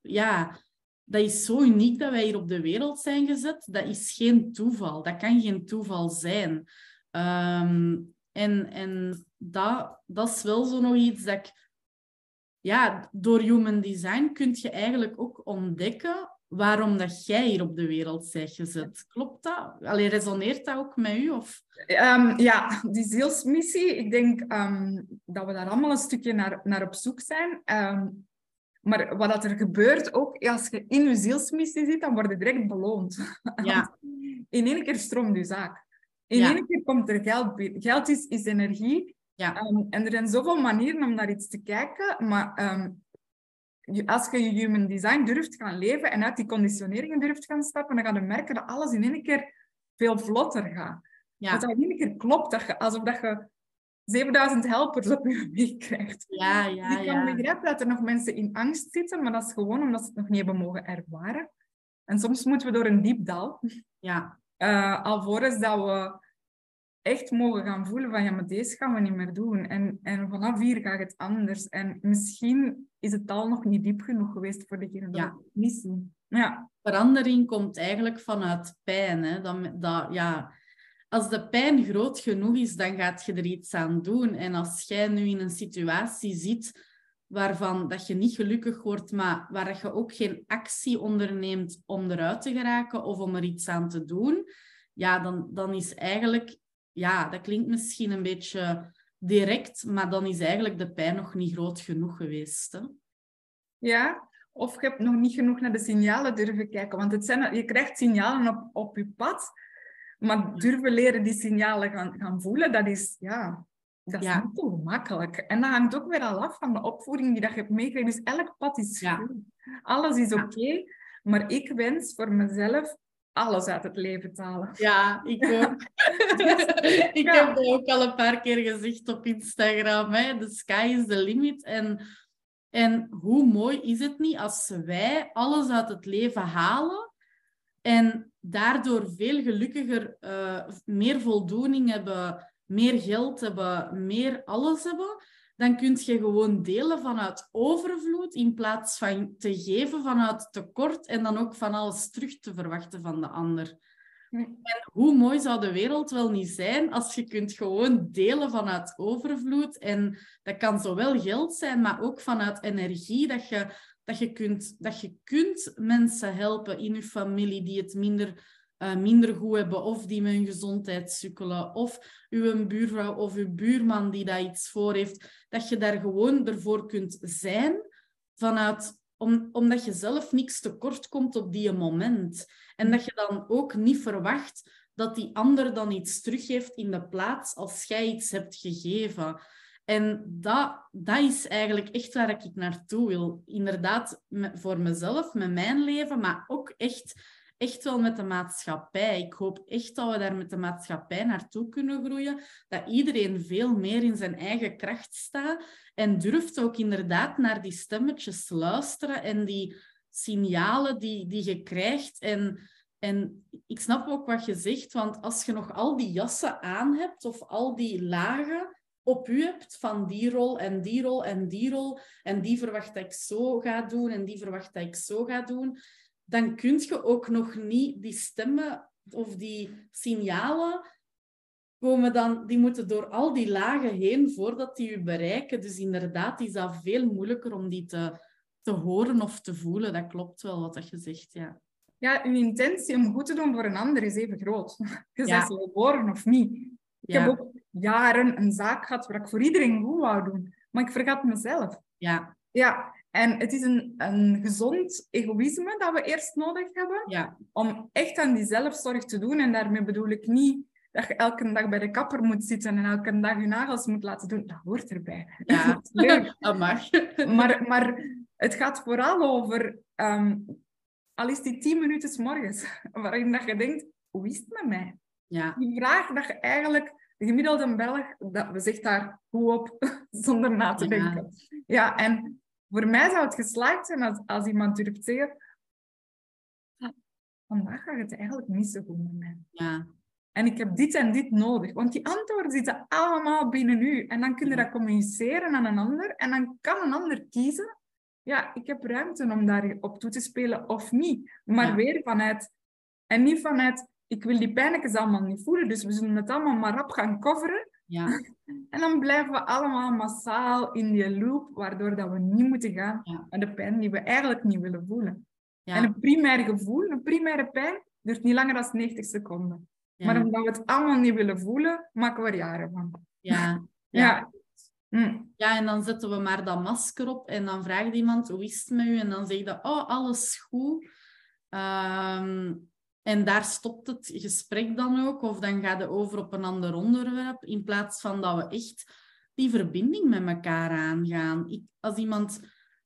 ja, dat is zo uniek dat wij hier op de wereld zijn gezet. Dat is geen toeval. Dat kan geen toeval zijn. Ehm, en en dat, dat is wel zo nog iets dat ik... Ja, door human design kun je eigenlijk ook ontdekken waarom dat jij hier op de wereld bent gezet. Klopt dat? Allee, resoneert dat ook met u? Of... Ehm, ja, die zielsmissie. Ik denk ehm, dat we daar allemaal een stukje naar, naar op zoek zijn. Ehm, maar wat dat er gebeurt, ook als je in je zielsmissie zit, dan word je direct beloond. [laughs] Ja. In één keer stroomt je zaak. In Ja. één keer komt er geld binnen. Geld is, is energie. Ja. En er zijn zoveel manieren om naar iets te kijken. Maar als je je human design durft gaan leven en uit die conditioneringen durft gaan stappen, dan ga je merken dat alles in één keer veel vlotter gaat. Ja. Dat dat in één keer klopt. Dat je, alsof dat je 7000 helpers op je [laughs] weg krijgt. Ja, ja, ik kan ja. begrijpen dat er nog mensen in angst zitten, maar dat is gewoon omdat ze het nog niet hebben mogen ervaren. En soms moeten we door een diep dal, Ja, eh, alvorens dat we echt mogen gaan voelen van ja, maar deze gaan we niet meer doen. En, en vanaf hier gaat het anders. En misschien is het dal nog niet diep genoeg geweest voor degene die Ja. het niet zien. Ja, verandering komt eigenlijk vanuit pijn. Hè? Dat, dat, ja, als de pijn groot genoeg is, dan gaat je er iets aan doen. En als jij nu in een situatie zit waarvan dat je niet gelukkig wordt, maar waar je ook geen actie onderneemt om eruit te geraken of om er iets aan te doen, ja, dan, dan is eigenlijk, ja, dat klinkt misschien een beetje direct, maar dan is eigenlijk de pijn nog niet groot genoeg geweest. Hè? Ja, of je hebt nog niet genoeg naar de signalen durven kijken. Want het zijn, je krijgt signalen op, op je pad, maar durven leren die signalen gaan, gaan voelen, dat is, ja, dat is Ja. niet zo gemakkelijk. En dat hangt ook weer al af van de opvoeding die dat je hebt meegekregen. Dus elk pad is Ja. goed. Alles is Ja. oké, maar ik wens voor mezelf alles uit het leven te halen. Ja, ik ook. [laughs] ik Ja. heb dat ook al een paar keer gezegd op Instagram. Hè. The sky is the limit. En, en hoe mooi is het niet als wij alles uit het leven halen en daardoor veel gelukkiger, eh, meer voldoening hebben, meer geld hebben, meer alles hebben, dan kun je gewoon delen vanuit overvloed in plaats van te geven vanuit tekort en dan ook van alles terug te verwachten van de ander. En hoe mooi zou de wereld wel niet zijn als je kunt gewoon delen vanuit overvloed. En dat kan zowel geld zijn, maar ook vanuit energie. Dat je, dat je, kunt, dat je kunt mensen helpen in je familie die het minder, uh, minder goed hebben. Of die met hun gezondheid sukkelen. Of uw buurvrouw of uw buurman die daar iets voor heeft. Dat je daar gewoon ervoor kunt zijn vanuit om, omdat je zelf niks tekort komt op die moment. En dat je dan ook niet verwacht dat die ander dan iets teruggeeft in de plaats als jij iets hebt gegeven. En dat, dat is eigenlijk echt waar ik naartoe wil. Inderdaad, voor mezelf, met mijn leven, maar ook echt, echt wel met de maatschappij. Ik hoop echt dat we daar met de maatschappij naartoe kunnen groeien. Dat iedereen veel meer in zijn eigen kracht staat en durft ook inderdaad naar die stemmetjes te luisteren en die signalen die, die je krijgt. En, en ik snap ook wat je zegt, want als je nog al die jassen aan hebt of al die lagen op u hebt van die rol en die rol en die rol en die verwacht dat ik zo ga doen en die verwacht dat ik zo ga doen, dan kun je ook nog niet die stemmen of die signalen komen dan, die moeten door al die lagen heen voordat die u bereiken. Dus inderdaad is dat veel moeilijker om die te, te horen of te voelen. Dat klopt wel wat dat je zegt, ja. Ja, uw intentie om goed te doen voor een ander is even groot. [laughs] Je ja. bent geboren of niet. Ik heb ook jaren een zaak gehad waar ik voor iedereen goed wou doen. Maar ik vergat mezelf. Ja. Ja, en het is een, een gezond egoïsme dat we eerst nodig hebben. Ja. Om echt aan die zelfzorg te doen. En daarmee bedoel ik niet dat je elke dag bij de kapper moet zitten en elke dag je nagels moet laten doen. Dat hoort erbij. Ja, [laughs] leuk. dat mag. [laughs] maar, maar het gaat vooral over, um, al is die tien minuten s morgens, [laughs] waarin dat je denkt, hoe is het met mij? Ja. Die vraag dat je eigenlijk, de gemiddelde Belg, dat, we zegt daar hoe op, zonder na te denken. Ja. ja, en voor mij zou het geslaagd zijn als, als iemand durft zeggen, ah, vandaag gaat het eigenlijk niet zo goed met mij. Ja. En ik heb dit en dit nodig. Want die antwoorden zitten allemaal binnen u. En dan kun je dat communiceren aan een ander. En dan kan een ander kiezen. Ja, ik heb ruimte om daar op toe te spelen of niet. Maar weer vanuit... En niet vanuit, ik wil die pijnlijkjes allemaal niet voelen. Dus we zullen het allemaal maar op gaan coveren. Ja. En dan blijven we allemaal massaal in die loop, waardoor dat we niet moeten gaan ja. naar de pijn die we eigenlijk niet willen voelen. Ja. En een primair gevoel, een primaire pijn, duurt niet langer dan 90 seconden. Ja. Maar omdat we het allemaal niet willen voelen, maken we er jaren van. [laughs] Ja. Ja. Hm. Ja, en dan zetten we maar dat masker op en dan vraagt iemand, hoe is het met u? En dan zeg je, oh, alles goed. Ehm, en daar stopt het gesprek dan ook. Of dan gaat het over op een ander onderwerp. In plaats van dat we echt die verbinding met elkaar aangaan. Ik, als iemand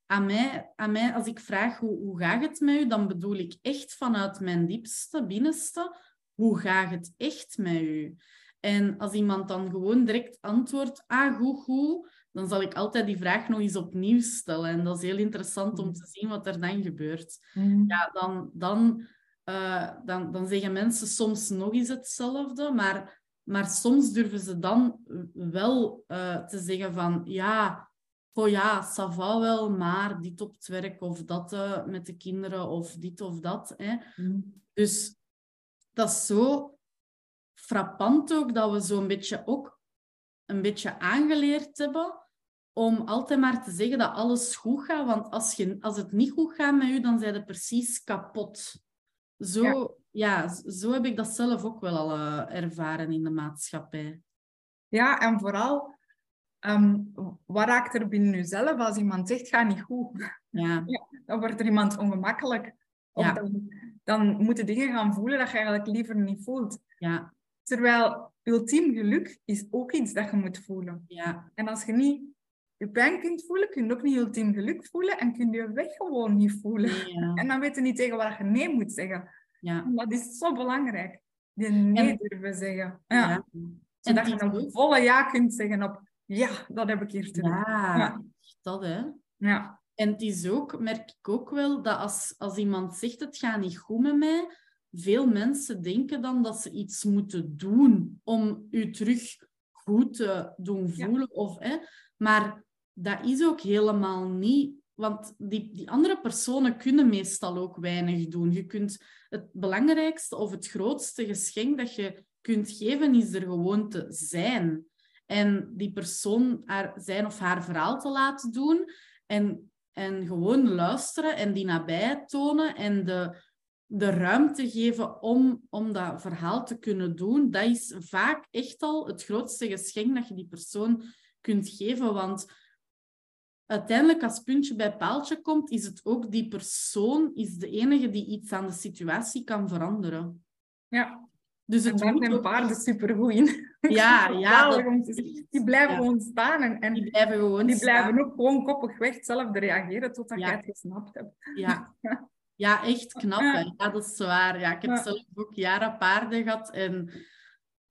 aan mij, aan mij, als ik vraag hoe, hoe gaat het met u, dan bedoel ik echt vanuit mijn diepste, binnenste, hoe gaat het echt met u? En als iemand dan gewoon direct antwoordt, ah, goed, goed, dan zal ik altijd die vraag nog eens opnieuw stellen. En dat is heel interessant om te zien wat er dan gebeurt. Mm. Ja, dan, dan, uh, dan, dan zeggen mensen soms nog eens hetzelfde, maar, maar soms durven ze dan wel uh, te zeggen van, ja, oh ja, ça va wel, maar dit op het werk of dat uh, met de kinderen of dit of dat. Hè. Mm. Dus dat is zo frappant ook dat we zo'n beetje ook een beetje aangeleerd hebben om altijd maar te zeggen dat alles goed gaat. Want als, je, als het niet goed gaat met je, dan zijn je precies kapot. Zo, ja. ja zo heb ik dat zelf ook wel al uh, ervaren in de maatschappij. Ja, en vooral, um, wat raakt er binnen jezelf als iemand zegt, ga niet goed? Ja. [laughs] ja dan wordt er iemand ongemakkelijk. Of Ja. dan, dan moeten dingen gaan voelen dat je eigenlijk liever niet voelt. Ja, Terwijl ultiem geluk is ook iets dat je moet voelen. ja, En als je niet je pijn kunt voelen, kun je ook niet ultiem geluk voelen en kun je je weg gewoon niet voelen. ja, En dan weet je niet tegen wat je nee moet zeggen. ja. En dat is zo belangrijk. Die nee En- durven zeggen. Ja. ja. Zodat je ook- volle ja kunt zeggen op ja, dat heb ik hier te doen. Ja, dat hè. Ja. En het is ook, merk ik ook wel, dat als, als iemand zegt het gaat niet goed met mij, veel mensen denken dan dat ze iets moeten doen om u terug goed te doen voelen. Of, hè. Maar dat is ook helemaal niet want die, die andere personen kunnen meestal ook weinig doen. Je kunt het belangrijkste of het grootste geschenk dat je kunt geven, is er gewoon te zijn. En die persoon haar, zijn of haar verhaal te laten doen. En, en gewoon luisteren en die nabijheid tonen. En de, de ruimte geven om, om dat verhaal te kunnen doen. Dat is vaak echt al het grootste geschenk dat je die persoon kunt geven. Want uiteindelijk, als puntje bij paaltje komt, is het ook die persoon is de enige die iets aan de situatie kan veranderen. Ja. Dus het en daar zijn paarden supergoed in. [laughs] Ja, ja. die blijven gewoon staan. En, en die blijven gewoon Die blijven ook gewoon koppig weg hetzelfde reageren totdat ja. jij het gesnapt hebt. Ja. [laughs] Ja, echt knap. Hè? Ja, dat is waar. Ja, ik heb zelf ook jaren paarden gehad. En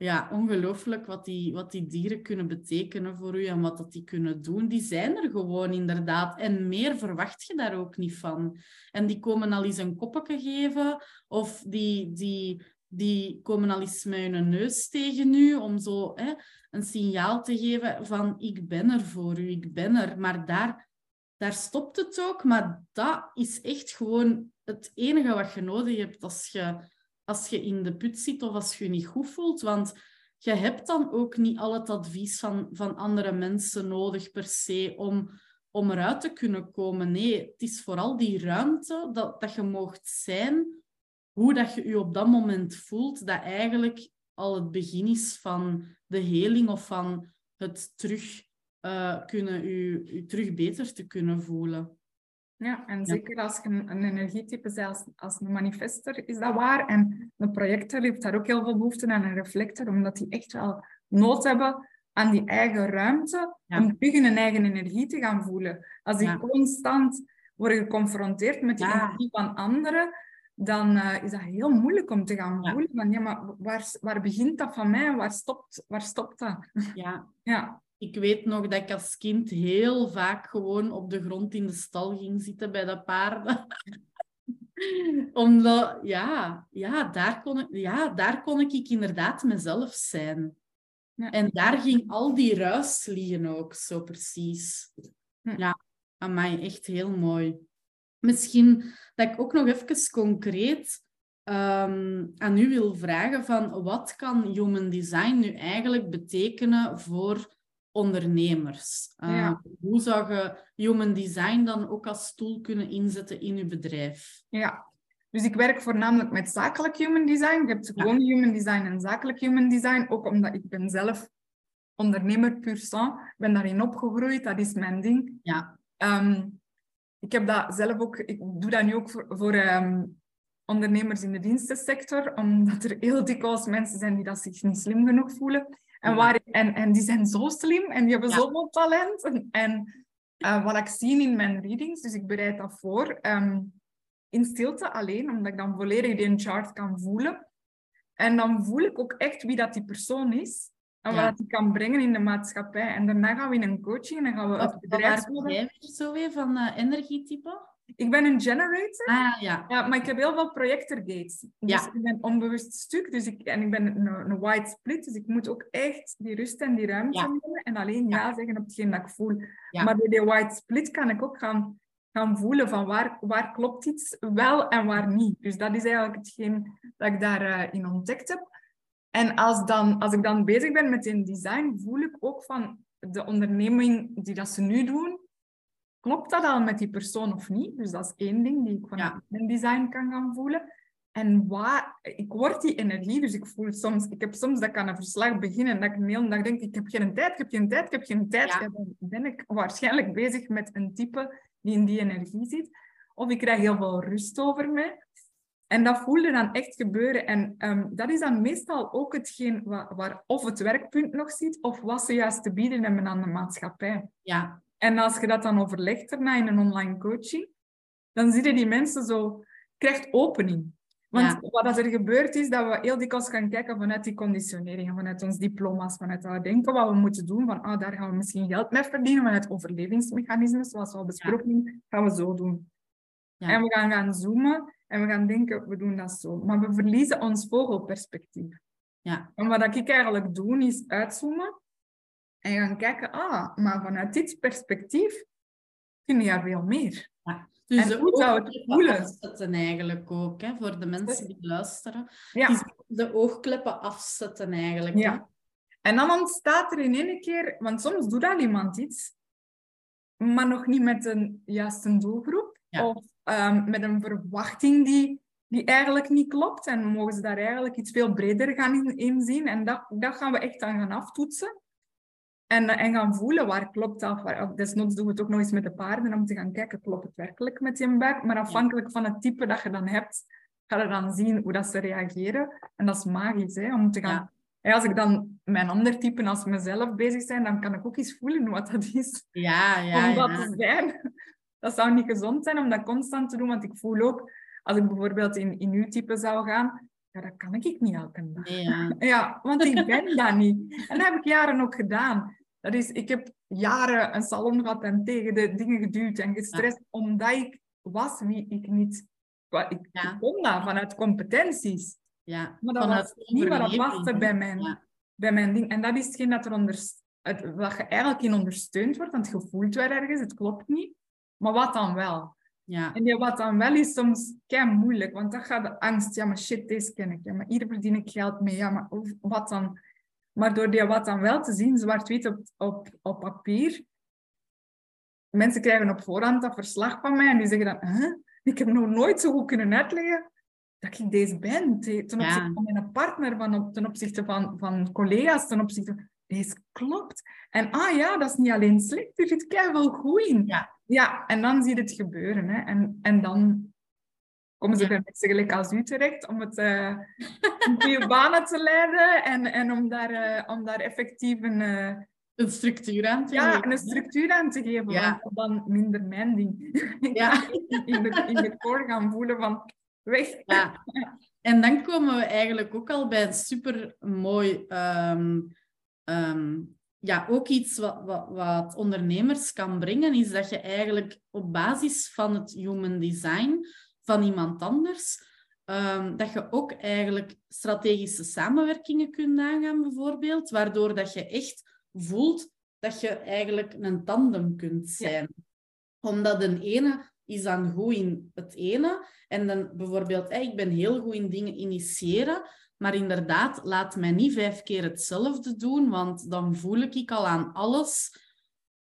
ja, ongelooflijk wat die, wat die dieren kunnen betekenen voor u en wat dat die kunnen doen. Die zijn er gewoon inderdaad. En meer verwacht je daar ook niet van. En die komen al eens een koppetje geven of die, die, die komen al eens met hun neus tegen u om zo hè, een signaal te geven van ik ben er voor u, ik ben er. Maar daar, daar stopt het ook. Maar dat is echt gewoon het enige wat je nodig hebt als je als je in de put zit of als je je niet goed voelt. Want je hebt dan ook niet al het advies van, van andere mensen nodig per se om, om eruit te kunnen komen. Nee, het is vooral die ruimte dat, dat je mocht zijn, hoe dat je je op dat moment voelt, dat eigenlijk al het begin is van de heling of van het terug uh, kunnen, u, u terug beter te kunnen voelen. Ja, en zeker als je een, een energietype bent als, als een manifester, is dat waar. En een projector heeft daar ook heel veel behoefte aan, een reflector, omdat die echt wel nood hebben aan die eigen ruimte om terug hun eigen energie te gaan voelen. Als die constant worden geconfronteerd met die energie van anderen, dan uh, is dat heel moeilijk om te gaan voelen. Van, ja, maar waar, waar begint dat van mij waar stopt, waar stopt dat? Ja. ja ik weet nog dat ik als kind heel vaak gewoon op de grond in de stal ging zitten bij de paarden. [laughs] Omdat, ja, ja, daar kon ik, ja, daar kon ik inderdaad mezelf zijn. Ja. En daar ging al die ruis liggen ook, zo precies. Ja, ja aan mij echt heel mooi. Misschien dat ik ook nog even concreet um, aan u wil vragen van wat kan human design nu eigenlijk betekenen voor ondernemers. Uh, Hoe zou je human design dan ook als tool kunnen inzetten in je bedrijf? Ja, dus ik werk voornamelijk met zakelijk human design. Je hebt gewoon human design en zakelijk human design, ook omdat ik ben zelf ondernemer puur sang. Ik ben daarin opgegroeid, dat is mijn ding. Ja. Um, ik heb dat zelf ook, ik doe dat nu ook voor, voor um, ondernemers in de dienstensector, omdat er heel dikwijls mensen zijn die dat zich niet slim genoeg voelen. En, waar, en, en die zijn zo slim en die hebben zoveel talent. En, uh, wat ik zie in mijn readings, dus ik bereid dat voor, um, in stilte alleen, omdat ik dan volledig die chart kan voelen. En dan voel ik ook echt wie dat die persoon is. En wat hij kan brengen in de maatschappij. En daarna gaan we in een coaching en dan gaan we het bedrijf... Jij zo weer van uh, energietype? Ik ben een generator. Ah, ja. ja. Maar ik heb heel veel projectorgates. Dus ja. ik ben onbewust stuk. Dus ik, en ik ben een, een white split. Dus ik moet ook echt die rust en die ruimte ja. nemen. En alleen ja, zeggen op hetgeen dat ik voel. Maar door die white split kan ik ook gaan, gaan voelen van waar, waar klopt iets wel en waar niet. Dus dat is eigenlijk hetgeen dat ik daarin uh, in ontdekt heb. En als, dan, als ik dan bezig ben met een design, voel ik ook van de onderneming die dat ze nu doen, klopt dat al met die persoon of niet? Dus dat is één ding die ik van mijn design kan gaan voelen. En waar, ik word die energie, dus ik voel soms, ik heb soms dat ik aan een verslag begin en dat ik een hele dag denk, ik heb geen tijd, ik heb geen tijd, ik heb geen tijd. Ja. dan ben ik waarschijnlijk bezig met een type die in die energie zit. Of ik krijg heel veel rust over mij. En dat voelde dan echt gebeuren. En um, dat is dan meestal ook hetgeen waar, waar, of het werkpunt nog zit, of wat ze juist te bieden hebben aan de maatschappij. Ja, en als je dat dan overlegt daarna in een online coaching, dan zie je die mensen zo, krijgt opening. Want wat er gebeurt is dat we heel dikwijls gaan kijken vanuit die conditionering, vanuit ons diploma's, vanuit dat denken wat we moeten doen, van ah, daar gaan we misschien geld mee verdienen, vanuit overlevingsmechanismen, zoals we al besproken gaan we zo doen. Ja. En we gaan gaan zoomen en we gaan denken, we doen dat zo. Maar we verliezen ons vogelperspectief. Ja. En wat ik eigenlijk doe, is uitzoomen en gaan kijken, ah, maar vanuit dit perspectief kun je er veel meer. Ja. Dus En hoe zou het voelen? afzetten eigenlijk ook, hè, voor de mensen die luisteren. Ja. Is de oogkleppen afzetten eigenlijk. hè. Ja. En dan ontstaat er in één keer, want soms doet al iemand iets, maar nog niet met een juiste doelgroep. Ja. Of ehm, met een verwachting die, die eigenlijk niet klopt. En mogen ze daar eigenlijk iets veel breder gaan in, in zien. En dat, dat gaan we echt aan gaan aftoetsen. En, eh, en gaan voelen waar klopt dat. Waar, of desnoods doen we het ook nog eens met de paarden om te gaan kijken, klopt het werkelijk met je buik? Maar afhankelijk van het type dat je dan hebt, ga je dan zien hoe dat ze reageren. En dat is magisch, hè, om te gaan... Ja. Ja, als ik dan mijn ander type als mezelf bezig zijn, dan kan ik ook eens voelen wat dat is. Ja, ja, om dat ja. te zijn. Dat zou niet gezond zijn om dat constant te doen, want ik voel ook, als ik bijvoorbeeld in, in uw type zou gaan, ja, dat kan ik niet elke dag. Nee, ja. [laughs] Ja, want ik ben dat niet. En dat heb ik jaren ook gedaan. Dat is, ik heb jaren een salon gehad en tegen de dingen geduwd en gestrest, omdat ik was wie ik niet... Ik, Ja. ik kon dat vanuit competenties. ja. Maar dat Vanuit was niet wat paste bij mijn, bij mijn ding. En dat is hetgeen dat er onder, het, wat je eigenlijk in ondersteund wordt, want je voelt wel ergens, het klopt niet. Maar wat dan wel? Ja. En wat dan wel is soms kei moeilijk, want dan gaat de angst, ja maar shit, deze ken ik. Ja, maar hier verdien ik geld mee. Ja, maar wat dan? Maar door die wat dan wel te zien, zwart-wit op, op, op papier, mensen krijgen op voorhand dat verslag van mij en die zeggen dan, huh? ik heb nog nooit zo goed kunnen uitleggen dat ik deze ben. Te- Ten Ja. opzichte van mijn partner, van, ten opzichte van, van collega's, ten opzichte van, deze klopt. En ah ja, dat is niet alleen slecht, er zit wel goed in. Ja. Ja, en dan zie je het gebeuren. Hè. En, en dan komen ze bij mensen gelijk als u terecht om het in goede banen te leiden en, en om, daar, eh, om daar effectief een, eh, Een structuur aan te ja, geven, een structuur aan te geven. Ja. Want dan minder mijn ding. [laughs] Ja. in de, in de core gaan voelen van weg. Ja. En dan komen we eigenlijk ook al bij een super mooi, ja, ook iets wat, wat, wat ondernemers kan brengen, is dat je eigenlijk op basis van het human design van iemand anders, ehm, dat je ook eigenlijk strategische samenwerkingen kunt aangaan, bijvoorbeeld, waardoor dat je echt voelt dat je eigenlijk een tandem kunt zijn. Omdat een ene is dan goed in het ene. En dan bijvoorbeeld, hey, ik ben heel goed in dingen initiëren. Maar inderdaad, laat mij niet vijf keer hetzelfde doen, want dan voel ik al aan alles.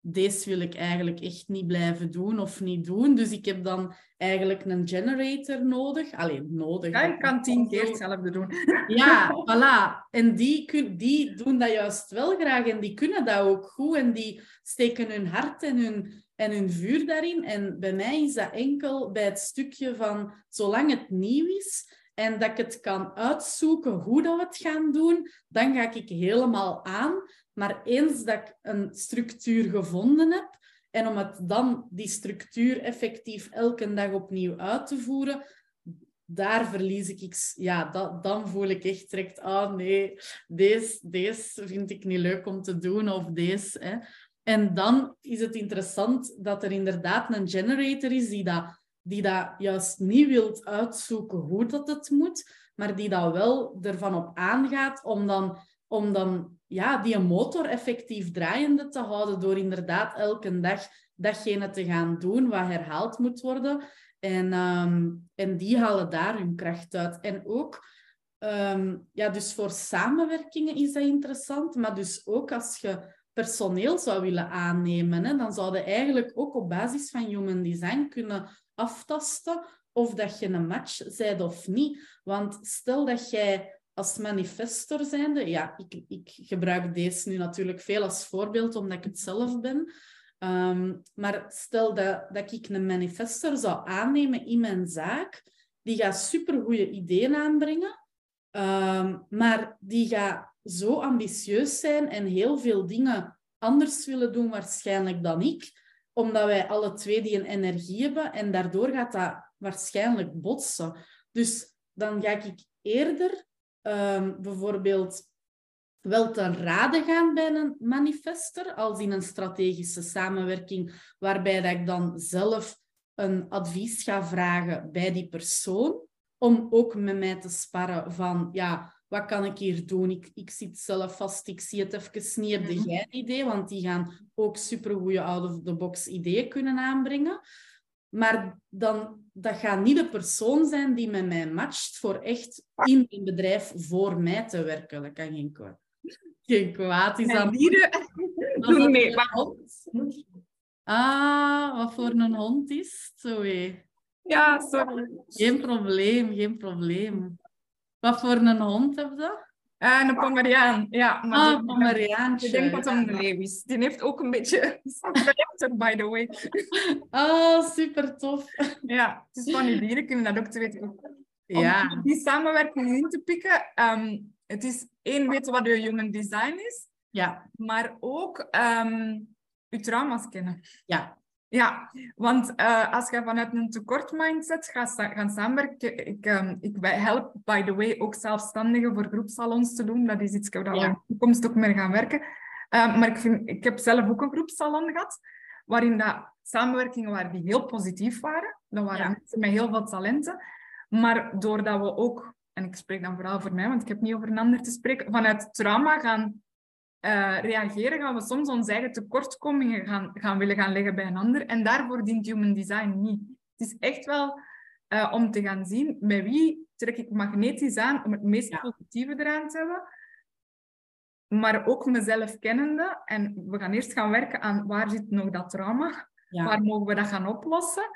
Deze wil ik eigenlijk echt niet blijven doen of niet doen. Dus ik heb dan eigenlijk een generator nodig. Alleen nodig. Ja, ik kan tien keer hetzelfde doen. [laughs] ja, voilà. En die, kun, die doen dat juist wel graag en die kunnen dat ook goed en die steken hun hart en hun, en hun vuur daarin. En bij mij is dat enkel bij het stukje van, zolang het nieuw is en dat ik het kan uitzoeken hoe dat we het gaan doen, dan ga ik helemaal aan. Maar eens dat ik een structuur gevonden heb en om het dan die structuur effectief elke dag opnieuw uit te voeren, daar verlies ik... ik- Ja, dat, dan voel ik echt direct... Ah, nee, deze, deze vind ik niet leuk om te doen. Of deze... Hè. En dan is het interessant dat er inderdaad een generator is die dat, die dat juist niet wilt uitzoeken hoe dat het moet, maar die dat wel ervan op aangaat om dan, om dan ja, die motor effectief draaiende te houden door inderdaad elke dag datgene te gaan doen wat herhaald moet worden. En, ehm, en die halen daar hun kracht uit. En ook, ehm, ja, dus voor samenwerkingen is dat interessant, maar dus ook als je personeel zou willen aannemen, hè, dan zou je eigenlijk ook op basis van human design kunnen aftasten of dat je een match zijt of niet. Want stel dat jij als manifestor zijnde, ja, ik, ik gebruik deze nu natuurlijk veel als voorbeeld omdat ik het zelf ben, Ehm, maar stel dat, dat ik een manifestor zou aannemen in mijn zaak, die gaat supergoeie ideeën aanbrengen, ehm, maar die gaat zo ambitieus zijn en heel veel dingen anders willen doen waarschijnlijk dan ik, omdat wij alle twee die een energie hebben en daardoor gaat dat waarschijnlijk botsen. Dus dan ga ik eerder ehm, bijvoorbeeld wel ten rade gaan bij een manifester, als in een strategische samenwerking, waarbij dat ik dan zelf een advies ga vragen bij die persoon, om ook met mij te sparren van, ja, wat kan ik hier doen? Ik, ik zit zelf vast, ik zie het even niet. Heb Mhm. jij een idee? Want die gaan ook supergoeie out-of-the-box ideeën kunnen aanbrengen. Maar dan, dat gaat niet de persoon zijn die met mij matcht voor echt in een bedrijf voor mij te werken. Dat kan geen kwaad. Geen kwaad is [laughs] dat mee. een Maar- hond- Ah, wat voor een hond is het? Ja, sorry. Geen probleem, geen probleem. Wat voor een hond heb je? Eh, een Pomeriaan. Ja, maar Ah, een Pomeriaantje. Ik denk dat het een leeuw is. Die heeft ook een beetje [laughs] karakter, by the way. [laughs] Ah, super tof. Ja, het is van die dieren kunnen dat ook te weten. Om Ja, die samenwerking in te pikken, ehm, het is één weten wat je human design is, ja, maar ook ehm je trauma's kennen. ja, Ja, want eh, als je vanuit een tekort mindset gaat gaan samenwerken, ik, ehm, ik help, by the way, ook zelfstandigen voor groepsalons te doen. Dat is iets waar we Ja. in de toekomst ook mee gaan werken. Ehm, maar ik, vind, ik heb zelf ook een groepsalon gehad, waarin dat samenwerkingen waren die heel positief waren. Dat waren Ja. mensen met heel veel talenten. Maar doordat we ook, en ik spreek dan vooral voor mij, want ik heb niet over een ander te spreken, vanuit trauma gaan eh, reageren, gaan we soms onze eigen tekortkomingen gaan, gaan willen gaan leggen bij een ander. En daarvoor dient human design niet. Het is echt wel eh, om te gaan zien bij wie trek ik magnetisch aan om het meest Ja. positieve eraan te hebben. Maar ook mezelf kennende. En we gaan eerst gaan werken aan waar zit nog dat trauma? ja, Waar mogen we dat gaan oplossen?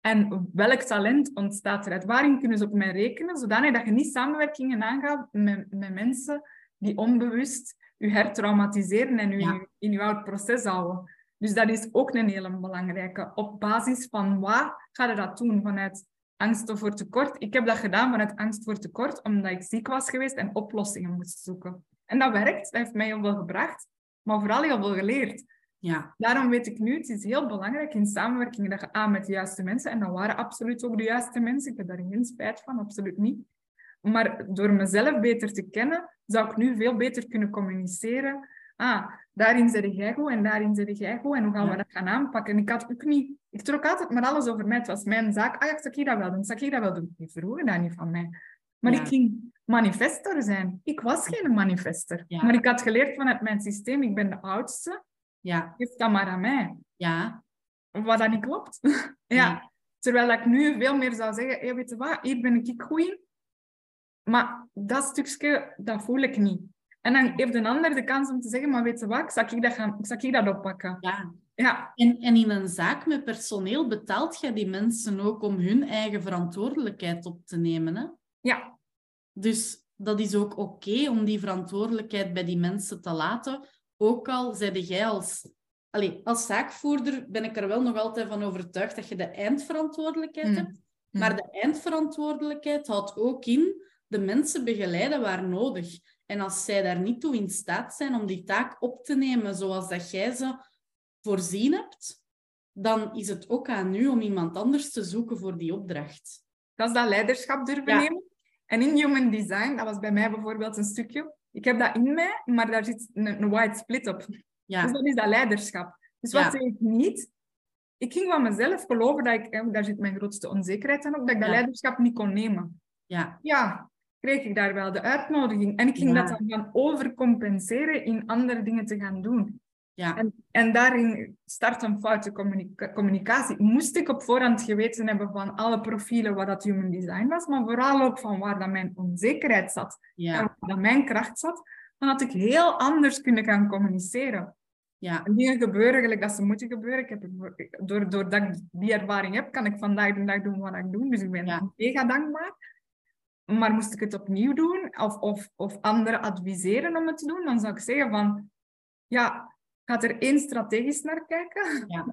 En welk talent ontstaat eruit? Waarin kunnen ze op mij rekenen? Zodanig dat je niet samenwerkingen aangaat met, met mensen die onbewust je hertraumatiseren en Ja. in, je oud proces houden. Dus dat is ook een hele belangrijke. Op basis van wat ga je dat doen? Vanuit angst voor tekort? Ik heb dat gedaan vanuit angst voor tekort, omdat ik ziek was geweest en oplossingen moest zoeken. En dat werkt, dat heeft mij heel veel gebracht, maar vooral heel veel geleerd. ja, Daarom weet ik nu, het is heel belangrijk in samenwerking dat je aan met de juiste mensen, en dat waren absoluut ook de juiste mensen, ik heb daar geen spijt van, absoluut niet. Maar door mezelf beter te kennen, zou ik nu veel beter kunnen communiceren. Ah, daarin zit jij goed en daarin zit jij goed en hoe gaan we Ja. dat gaan aanpakken? En ik had ook niet, ik trok altijd maar alles over mij. Het was mijn zaak. Ah, ja, zou ik dat wel doen? Zou ik dat wel doen? Die vroegen dat niet van mij. Maar Ja. ik ging manifestor zijn. Ik was geen manifester. Ja. Maar ik had geleerd vanuit mijn systeem, ik ben de oudste, ja, geef dat maar aan mij. ja, Wat dat niet klopt. [laughs] ja. Ja. Terwijl ik nu veel meer zou zeggen, hey, weet je wat, hier ben ik goed in. Maar dat stukje, dat voel ik niet. En dan heeft een ander de kans om te zeggen, maar weet je wat, zal ik dat, gaan, zal ik dat oppakken? ja. Ja, En, en in een zaak met personeel betaalt je die mensen ook om hun eigen verantwoordelijkheid op te nemen. Hè? ja, Dus dat is ook oké om die verantwoordelijkheid bij die mensen te laten. Ook al zeide jij als... Allee, als zaakvoerder ben ik er wel nog altijd van overtuigd dat je de eindverantwoordelijkheid Mm. hebt. Maar de eindverantwoordelijkheid houdt ook in de mensen begeleiden waar nodig. En als zij daar niet toe in staat zijn om die taak op te nemen zoals dat jij ze voorzien hebt, dan is het ook aan u om iemand anders te zoeken voor die opdracht. dat is dat leiderschap durven Ja. nemen. En in human design, dat was bij mij bijvoorbeeld een stukje. Ik heb dat in mij, maar daar zit een, een white split op. Dus Ja, dat is dat leiderschap. Dus wat Ja. ik niet? Ik ging van mezelf geloven dat ik, en daar zit mijn grootste onzekerheid aan ook, dat ik dat leiderschap niet kon nemen. ja, Ja, kreeg ik daar wel de uitnodiging. En ik ging Ja. dat dan gaan overcompenseren in andere dingen te gaan doen. ja, En, en daarin start een foute communica- communicatie. Moest ik op voorhand geweten hebben van alle profielen wat dat human design was, maar vooral ook van waar dat mijn onzekerheid zat en ja, waar dat mijn kracht zat, dan had ik heel anders kunnen gaan communiceren. ja, En dingen gebeuren gelijk dat ze moeten gebeuren. Ik heb, door, doordat ik die ervaring heb, kan ik vandaag de dag doen wat ik doe. Dus ik ben Ja. mega dankbaar. Maar moest ik het opnieuw doen of, of, of anderen adviseren om het te doen, dan zou ik zeggen van, ja, ga er één strategisch naar kijken. ja,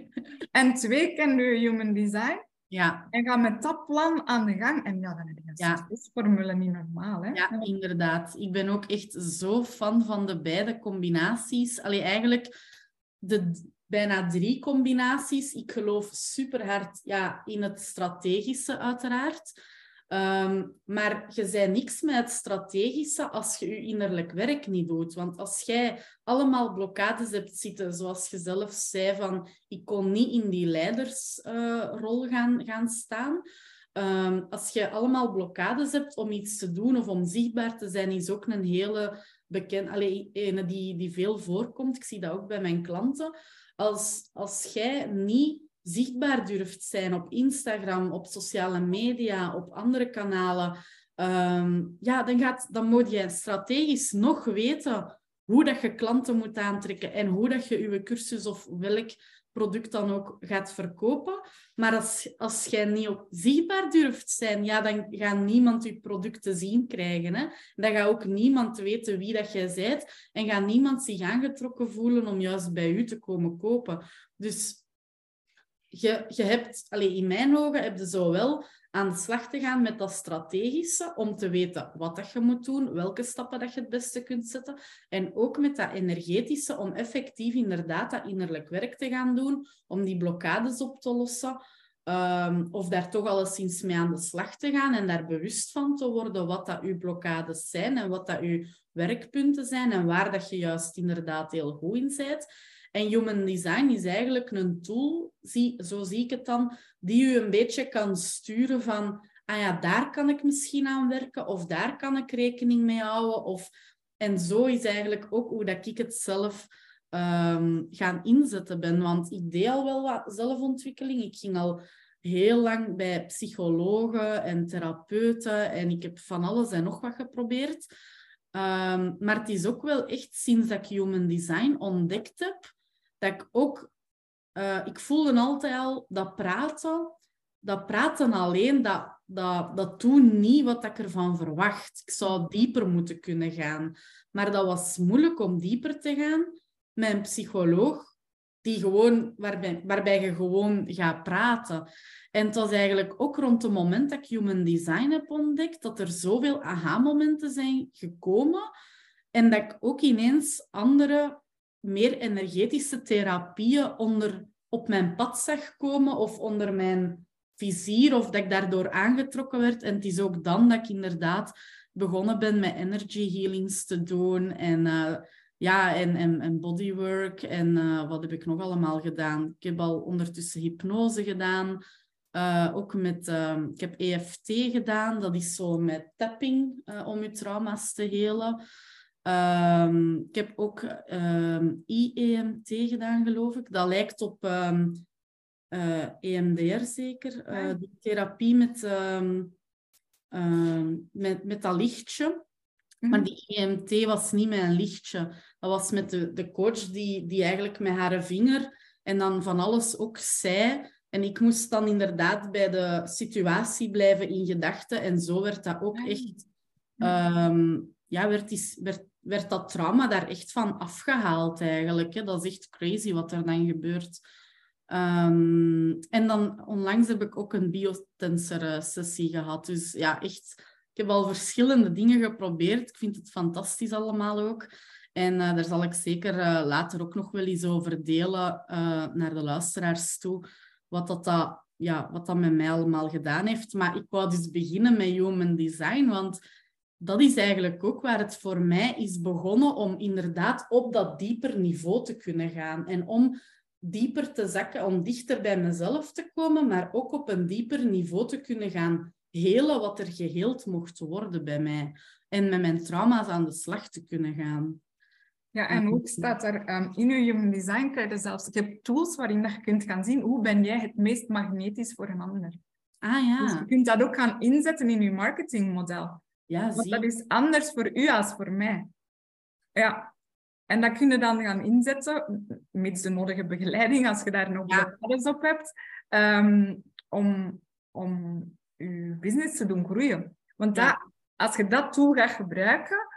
[laughs] En twee, ken je human design. ja, En ga met dat plan aan de gang. En ja, dan heb je een Ja. succesformule niet normaal. Hè? ja, inderdaad. Ik ben ook echt zo fan van de beide combinaties. Allee, eigenlijk de bijna drie combinaties. Ik geloof super hard ja, in het strategische, uiteraard. Ehm, maar je zei niks met het strategische als je je innerlijk werk niet doet. Want als jij allemaal blokkades hebt zitten, zoals je zelf zei, van ik kon niet in die leidersrol gaan, gaan staan, Ehm, als je allemaal blokkades hebt om iets te doen of om zichtbaar te zijn, is ook een hele bekend, alleen ene die, die veel voorkomt. Ik zie dat ook bij mijn klanten. Als, als jij niet zichtbaar durft zijn op Instagram, op sociale media, op andere kanalen, ehm, ja, dan, gaat, dan moet je strategisch nog weten hoe dat je klanten moet aantrekken en hoe dat je je cursus of welk product dan ook gaat verkopen. Maar als, als jij niet op zichtbaar durft zijn, ja, dan gaat niemand je producten zien krijgen. Hè? Dan gaat ook niemand weten wie dat jij bent en gaat niemand zich aangetrokken voelen om juist bij u te komen kopen. Dus je, je hebt, in mijn ogen, heb je zo wel aan de slag te gaan met dat strategische, om te weten wat dat je moet doen, welke stappen dat je het beste kunt zetten. En ook met dat energetische, om effectief inderdaad dat innerlijk werk te gaan doen, om die blokkades op te lossen. Um, of daar toch alleszins mee aan de slag te gaan en daar bewust van te worden wat dat uw blokkades zijn en wat dat uw werkpunten zijn en waar dat je juist inderdaad heel goed in bent. En human design is eigenlijk een tool, zie, zo zie ik het dan, die u een beetje kan sturen van, ah ja, daar kan ik misschien aan werken of daar kan ik rekening mee houden. Of, en zo is eigenlijk ook hoe dat ik het zelf um, gaan inzetten ben. Want ik deed al wel wat zelfontwikkeling. Ik ging al heel lang bij psychologen en therapeuten en ik heb van alles en nog wat geprobeerd. Um, maar het is ook wel echt sinds dat ik Human Design ontdekt heb, dat ik ook... Uh, ik voelde altijd al dat praten, dat praten alleen, dat, dat, dat doet niet wat ik ervan verwacht. Ik zou dieper moeten kunnen gaan. Maar dat was moeilijk om dieper te gaan een psycholoog die gewoon, waarbij, waarbij je gewoon gaat praten. En het was eigenlijk ook rond het moment dat ik Human Design heb ontdekt, dat er zoveel aha-momenten zijn gekomen. En dat ik ook ineens andere meer energetische therapieën onder, op mijn pad zag komen of onder mijn vizier of dat ik daardoor aangetrokken werd. En het is ook dan dat ik inderdaad begonnen ben met energy healings te doen en, uh, ja, en, en, bodywork en uh, wat heb ik nog allemaal gedaan. Ik heb al ondertussen hypnose gedaan. Uh, ook met, ik heb EFT gedaan, dat is zo met tapping om je trauma's te helen. Um, ik heb ook um, ehm, IEMT gedaan, geloof ik. Dat lijkt op um, uh, EMDR zeker. Uh, die therapie met, met, met dat lichtje. Mm Maar die EMT was niet met een lichtje. Dat was met de, de coach die, die eigenlijk met haar vinger en dan van alles ook zei. En ik moest dan inderdaad bij de situatie blijven in gedachten. En zo werd dat ook echt... Um, ja, werd, die, werd werd dat trauma daar echt van afgehaald eigenlijk. Hè. Dat is echt crazy wat er dan gebeurt. Um, en dan onlangs heb ik ook een biotensor sessie gehad. Dus ja, echt, ik heb al verschillende dingen geprobeerd. Ik vind het fantastisch allemaal ook. En uh, daar zal ik zeker uh, later ook nog wel eens over delen naar de luisteraars toe. Wat dat, dat, ja, wat dat met mij allemaal gedaan heeft. Maar ik wou dus beginnen met human design, want dat is eigenlijk ook waar het voor mij is begonnen om inderdaad op dat dieper niveau te kunnen gaan. En om dieper te zakken, om dichter bij mezelf te komen, maar ook op een dieper niveau te kunnen gaan helen wat er geheeld mocht worden bij mij. En met mijn trauma's aan de slag te kunnen gaan. Ja, en ook staat er um, in je human design krijg je zelfs, je hebt tools waarin dat je kunt gaan zien hoe ben jij het meest magnetisch voor een ander. Ah ja. Dus je kunt dat ook gaan inzetten in je marketingmodel. Ja, Want dat is anders voor u als voor mij. Ja. En dat kun je dan gaan inzetten, met de nodige begeleiding, als je daar nog ja. alles op hebt, um, om, om je business te doen groeien. Want dat, als je dat tool gaat gebruiken,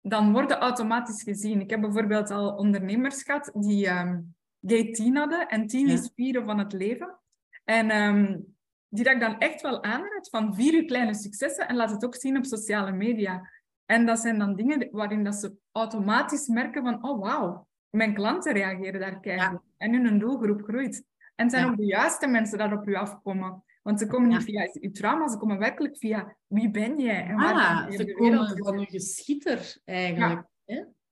dan worden automatisch gezien. Ik heb bijvoorbeeld al ondernemers gehad die um, gate 10 hadden. En 10 is spieren van het leven. En um, die dat ik dan echt wel aanraad van vier uur kleine successen en laat het ook zien op sociale media. En dat zijn dan dingen waarin dat ze automatisch merken van, oh wauw, mijn klanten reageren daar keihard en hun doelgroep groeit. En het zijn ook de juiste mensen dat op u afkomen. Want ze komen niet via uw trauma, ze komen werkelijk via wie ben jij? En waar ah, ze komen van een geschieter eigenlijk.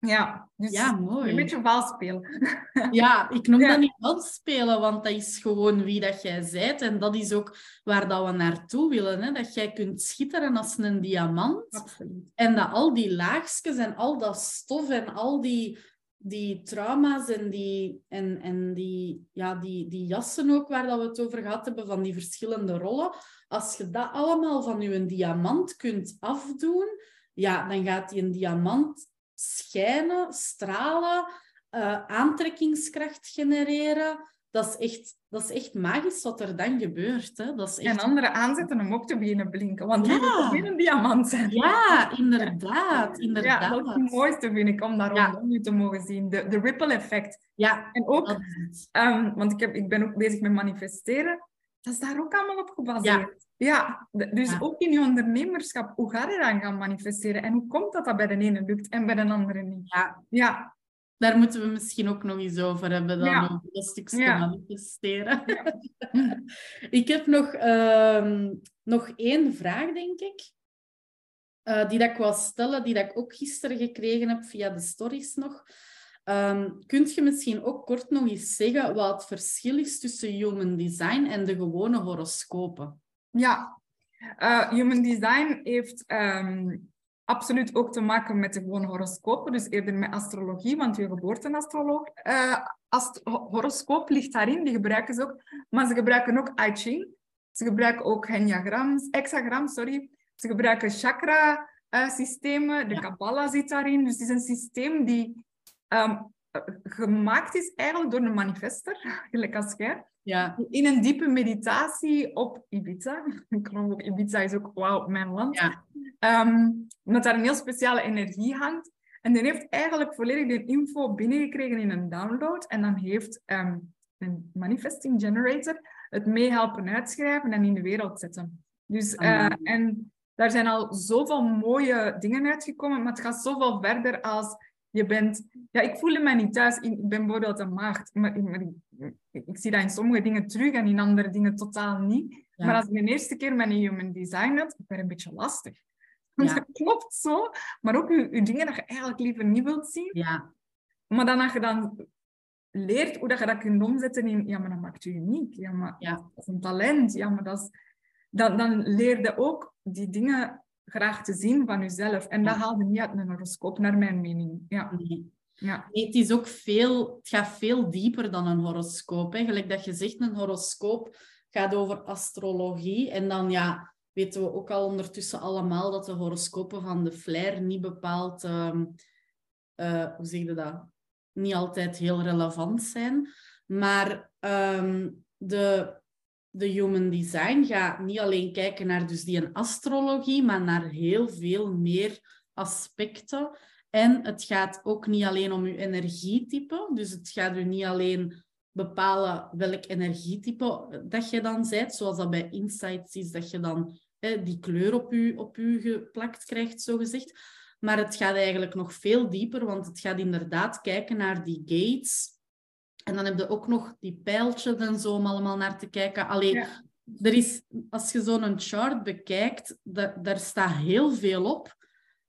Ja, dus Ja, mooi. een beetje vals spelen. [laughs] Ja, ik noem Ja. dat niet vals spelen, want dat is gewoon wie dat jij bent. En dat is ook waar dat we naartoe willen. Hè? Dat jij kunt schitteren als een diamant. Absoluut. En dat al die laagjes en al dat stof en al die, die trauma's en, die, en, en die, ja, die, die jassen ook, waar dat we het over gehad hebben, van die verschillende rollen. Als je dat allemaal van je diamant kunt afdoen, ja, dan gaat die een diamant schijnen, stralen, eh, aantrekkingskracht genereren. Dat is, echt, dat is echt magisch wat er dan gebeurt. Hè? Dat is echt... En anderen aanzetten om ook te beginnen blinken, want die Ja. wil weer een diamant zijn. Ja, inderdaad. [laughs] Ja, inderdaad. dat is het mooiste vind ik, om daar Ja. nu te mogen zien. De, de ripple effect. Ja, En ook, ehm, want ik, heb, ik ben ook bezig met manifesteren, dat is daar ook allemaal op gebaseerd. Ja, dus Ja. ook in je ondernemerschap, hoe ga je dan gaan manifesteren? En hoe komt dat dat bij de ene lukt en bij de andere niet? Ja, Ja, daar moeten we misschien ook nog eens over hebben, dan Ja. over dat stukje Ja. manifesteren. [laughs] ik heb nog, ehm, nog één vraag, denk ik. eh, die dat ik wou stellen, die dat ik ook gisteren gekregen heb via de stories nog. Ehm, kunt je misschien ook kort nog eens zeggen wat het verschil is tussen human design en de gewone horoscopen? Ja, Eh, human design heeft ehm, absoluut ook te maken met de gewone horoscopen, dus eerder met astrologie, want je geboorteastroloog, eh ast- ho- horoscoop ligt daarin, die gebruiken ze ook, maar ze gebruiken ook I Ching, ze gebruiken ook enneagrams, hexagram, sorry, ze gebruiken chakra eh, systemen, de. Kabbalah zit daarin, dus het is een systeem die ehm, eh, gemaakt is eigenlijk door een manifester, [laughs] gelijk als jij. Ja, In een diepe meditatie op Ibiza. [laughs] Ik geloof ook, Ibiza is ook, wauw, mijn land. ja, Ehm, omdat daar een heel speciale energie hangt. En die heeft eigenlijk volledig de info binnengekregen in een download. En dan heeft ehm, een manifesting generator het mee helpen uitschrijven en in de wereld zetten. Dus, eh, en daar zijn al zoveel mooie dingen uitgekomen, maar het gaat zoveel verder als je bent... Ja, ik voelde mij niet thuis. Ik ben bijvoorbeeld een maagd, maar, maar ik, ik, ik zie dat in sommige dingen terug en in andere dingen totaal niet. Ja. Maar als ik de eerste keer mijn human design had, werd een beetje lastig. [laughs] Ja. Dat klopt zo, maar ook je, je dingen dat je eigenlijk liever niet wilt zien. ja, Maar dan als je dan leert hoe dat je dat kunt omzetten in, ja, maar dat maakt je uniek. Ja, maar Ja. dat is een talent. Ja, maar dat is, dan, dan leer je ook die dingen graag te zien van jezelf. En dat Ja. haal je niet uit een horoscoop, naar mijn mening. Ja, nee. ja. Nee, het is ook veel, het gaat veel dieper dan een horoscoop. Hè. Gelijk dat je zegt, een horoscoop gaat over astrologie. En dan ja, weten we ook al ondertussen allemaal dat de horoscopen van de Flair niet bepaald, ehm, eh, hoe zeg je dat? Niet altijd heel relevant zijn. Maar ehm, de, de human design gaat niet alleen kijken naar dus die astrologie, maar naar heel veel meer aspecten. En het gaat ook niet alleen om je energietype. Dus het gaat u niet alleen bepalen welk energietype dat je dan bent. Zoals dat bij Insights is, dat je dan hè, die kleur op je, op u geplakt krijgt, zogezegd. Maar het gaat eigenlijk nog veel dieper, want het gaat inderdaad kijken naar die gates. En dan heb je ook nog die pijltjes en zo om allemaal naar te kijken. Allee, Ja. er is, als je zo'n chart bekijkt, da- daar staat heel veel op.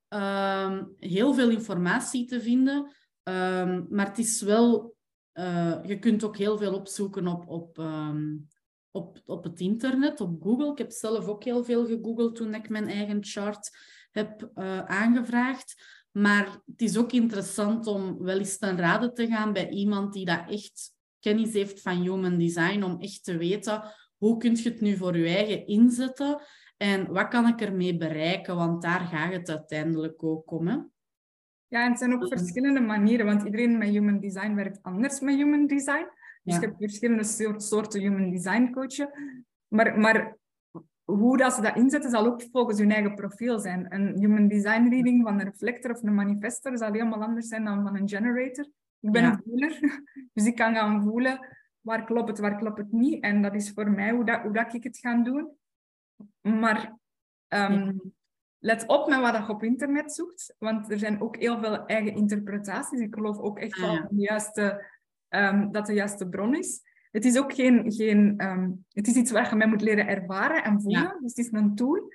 Ehm, heel veel informatie te vinden. Ehm, maar het is wel... eh, je kunt ook heel veel opzoeken op, op, ehm, op, op het internet, op Google. Ik heb zelf ook heel veel gegoogeld toen ik mijn eigen chart heb eh, aangevraagd. Maar het is ook interessant om wel eens ten rade te gaan bij iemand die dat echt kennis heeft van human design, om echt te weten hoe kun je het nu voor je eigen inzetten en wat kan ik ermee bereiken, want daar gaat het uiteindelijk ook om. Hè? Ja, en het zijn ook verschillende manieren, want iedereen met human design werkt anders met human design. Dus Ja. je hebt verschillende soort- soorten human design coachen. Maar, maar hoe dat ze dat inzetten, zal ook volgens hun eigen profiel zijn. Een human design reading van een reflector of een manifester zal helemaal anders zijn dan van een generator. Ik ben Ja. een voeler, [laughs] dus ik kan gaan voelen waar klopt het, waar klopt het niet. En dat is voor mij hoe, dat, hoe dat ik het ga doen. Maar ehm, let op met wat je op internet zoekt, want er zijn ook heel veel eigen interpretaties. Ik geloof ook echt Ah, wel ja. dat de juiste, ehm, dat de juiste bron is. Het is ook geen, geen ehm, het is iets waar je mee moet leren ervaren en voelen. Ja. Dus het is een tool.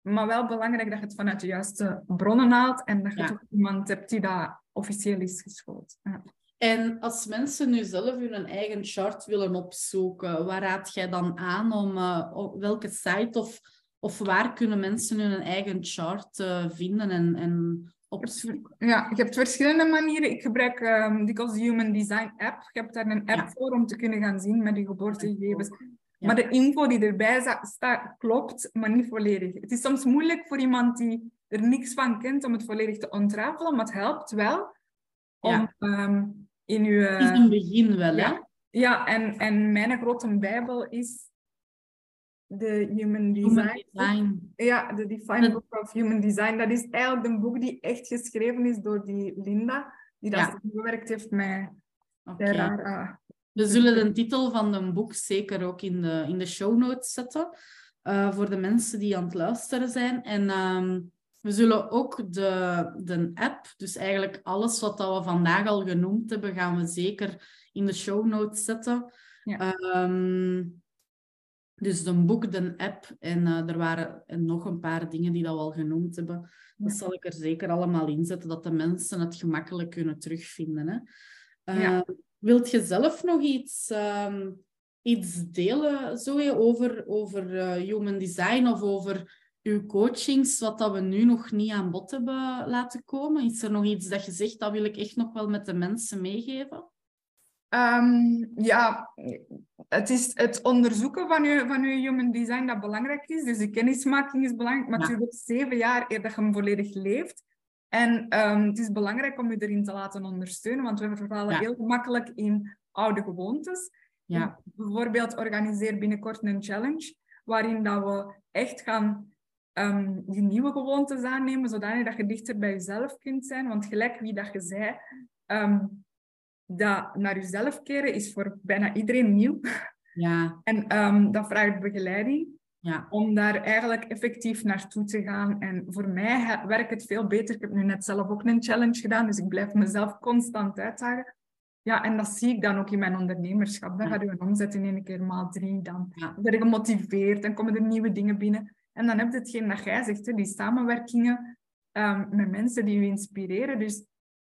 Maar wel belangrijk dat je het vanuit de juiste bronnen haalt en dat je toch iemand hebt die dat officieel is geschoten. Ja. En als mensen nu zelf hun eigen chart willen opzoeken, waar raad jij dan aan om uh, op welke site of, of waar kunnen mensen hun eigen chart uh, vinden en, en opzoeken? Ja, je hebt verschillende manieren. Ik gebruik um, dikwijls de Human Design app. Je hebt daar een app ja. voor om te kunnen gaan zien met je geboortegegevens. Ja. Maar de info die erbij staat, klopt, maar niet volledig. Het is soms moeilijk voor iemand die er niks van kent om het volledig te ontrafelen, maar het helpt wel om ja. um, in uw... Het is een begin wel, ja. hè? Ja, en, en mijn grote bijbel is de Human Design. Human design. Ja, de Defined Book of Human Design. Dat is eigenlijk een boek die echt geschreven is door die Linda, die dat ja. gewerkt heeft met okay. Rara. We zullen de titel van het boek zeker ook in de, in de show notes zetten, uh, voor de mensen die aan het luisteren zijn. En um, we zullen ook de, de app, dus eigenlijk alles wat dat we vandaag al genoemd hebben, gaan we zeker in de show notes zetten. Ja. Um, dus de boek, de app en uh, er waren nog een paar dingen die dat we al genoemd hebben. Dat zal ik er zeker allemaal in zetten, dat de mensen het gemakkelijk kunnen terugvinden. Hè. Uh, ja. Wilt je zelf nog iets, um, iets delen zo, over, over uh, human design of over uw coachings, wat dat we nu nog niet aan bod hebben laten komen? Is er nog iets dat je zegt, dat wil ik echt nog wel met de mensen meegeven? Um, ja, het is het onderzoeken van je, van je human design dat belangrijk is. Dus de kennismaking is belangrijk, maar ja. duurt zeven jaar eer dat je hem volledig leeft. En um, het is belangrijk om je erin te laten ondersteunen, want we vervallen ja. heel gemakkelijk in oude gewoontes. Ja. Bijvoorbeeld organiseer binnenkort een challenge, waarin dat we echt gaan um, die nieuwe gewoontes aannemen, zodanig dat je dichter bij jezelf kunt zijn. Want gelijk wie dat je zei, um, dat naar jezelf keren is voor bijna iedereen nieuw. Ja. [laughs] En um, dat vraagt begeleiding. Ja. Om daar eigenlijk effectief naartoe te gaan. En voor mij werkt het veel beter. Ik heb nu net zelf ook een challenge gedaan, dus ik blijf mezelf constant uitdagen. Ja, en dat zie ik dan ook in mijn ondernemerschap. Dan ja. gaat je omzet in één keer maal drie. Dan ja. ben je gemotiveerd, dan komen er nieuwe dingen binnen. En dan heb je hetgeen dat jij zegt, hè, die samenwerkingen um, met mensen die je inspireren. Dus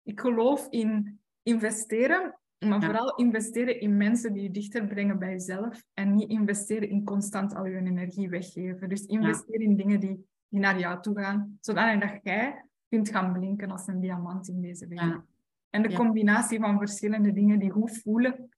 ik geloof in investeren, maar ja. vooral investeren in mensen die je dichter brengen bij jezelf. En niet investeren in constant al je energie weggeven. Dus investeren ja. in dingen die, die naar jou toe gaan. Zodat jij kunt gaan blinken als een diamant in deze wereld. Ja. En de combinatie van verschillende dingen die goed voelen.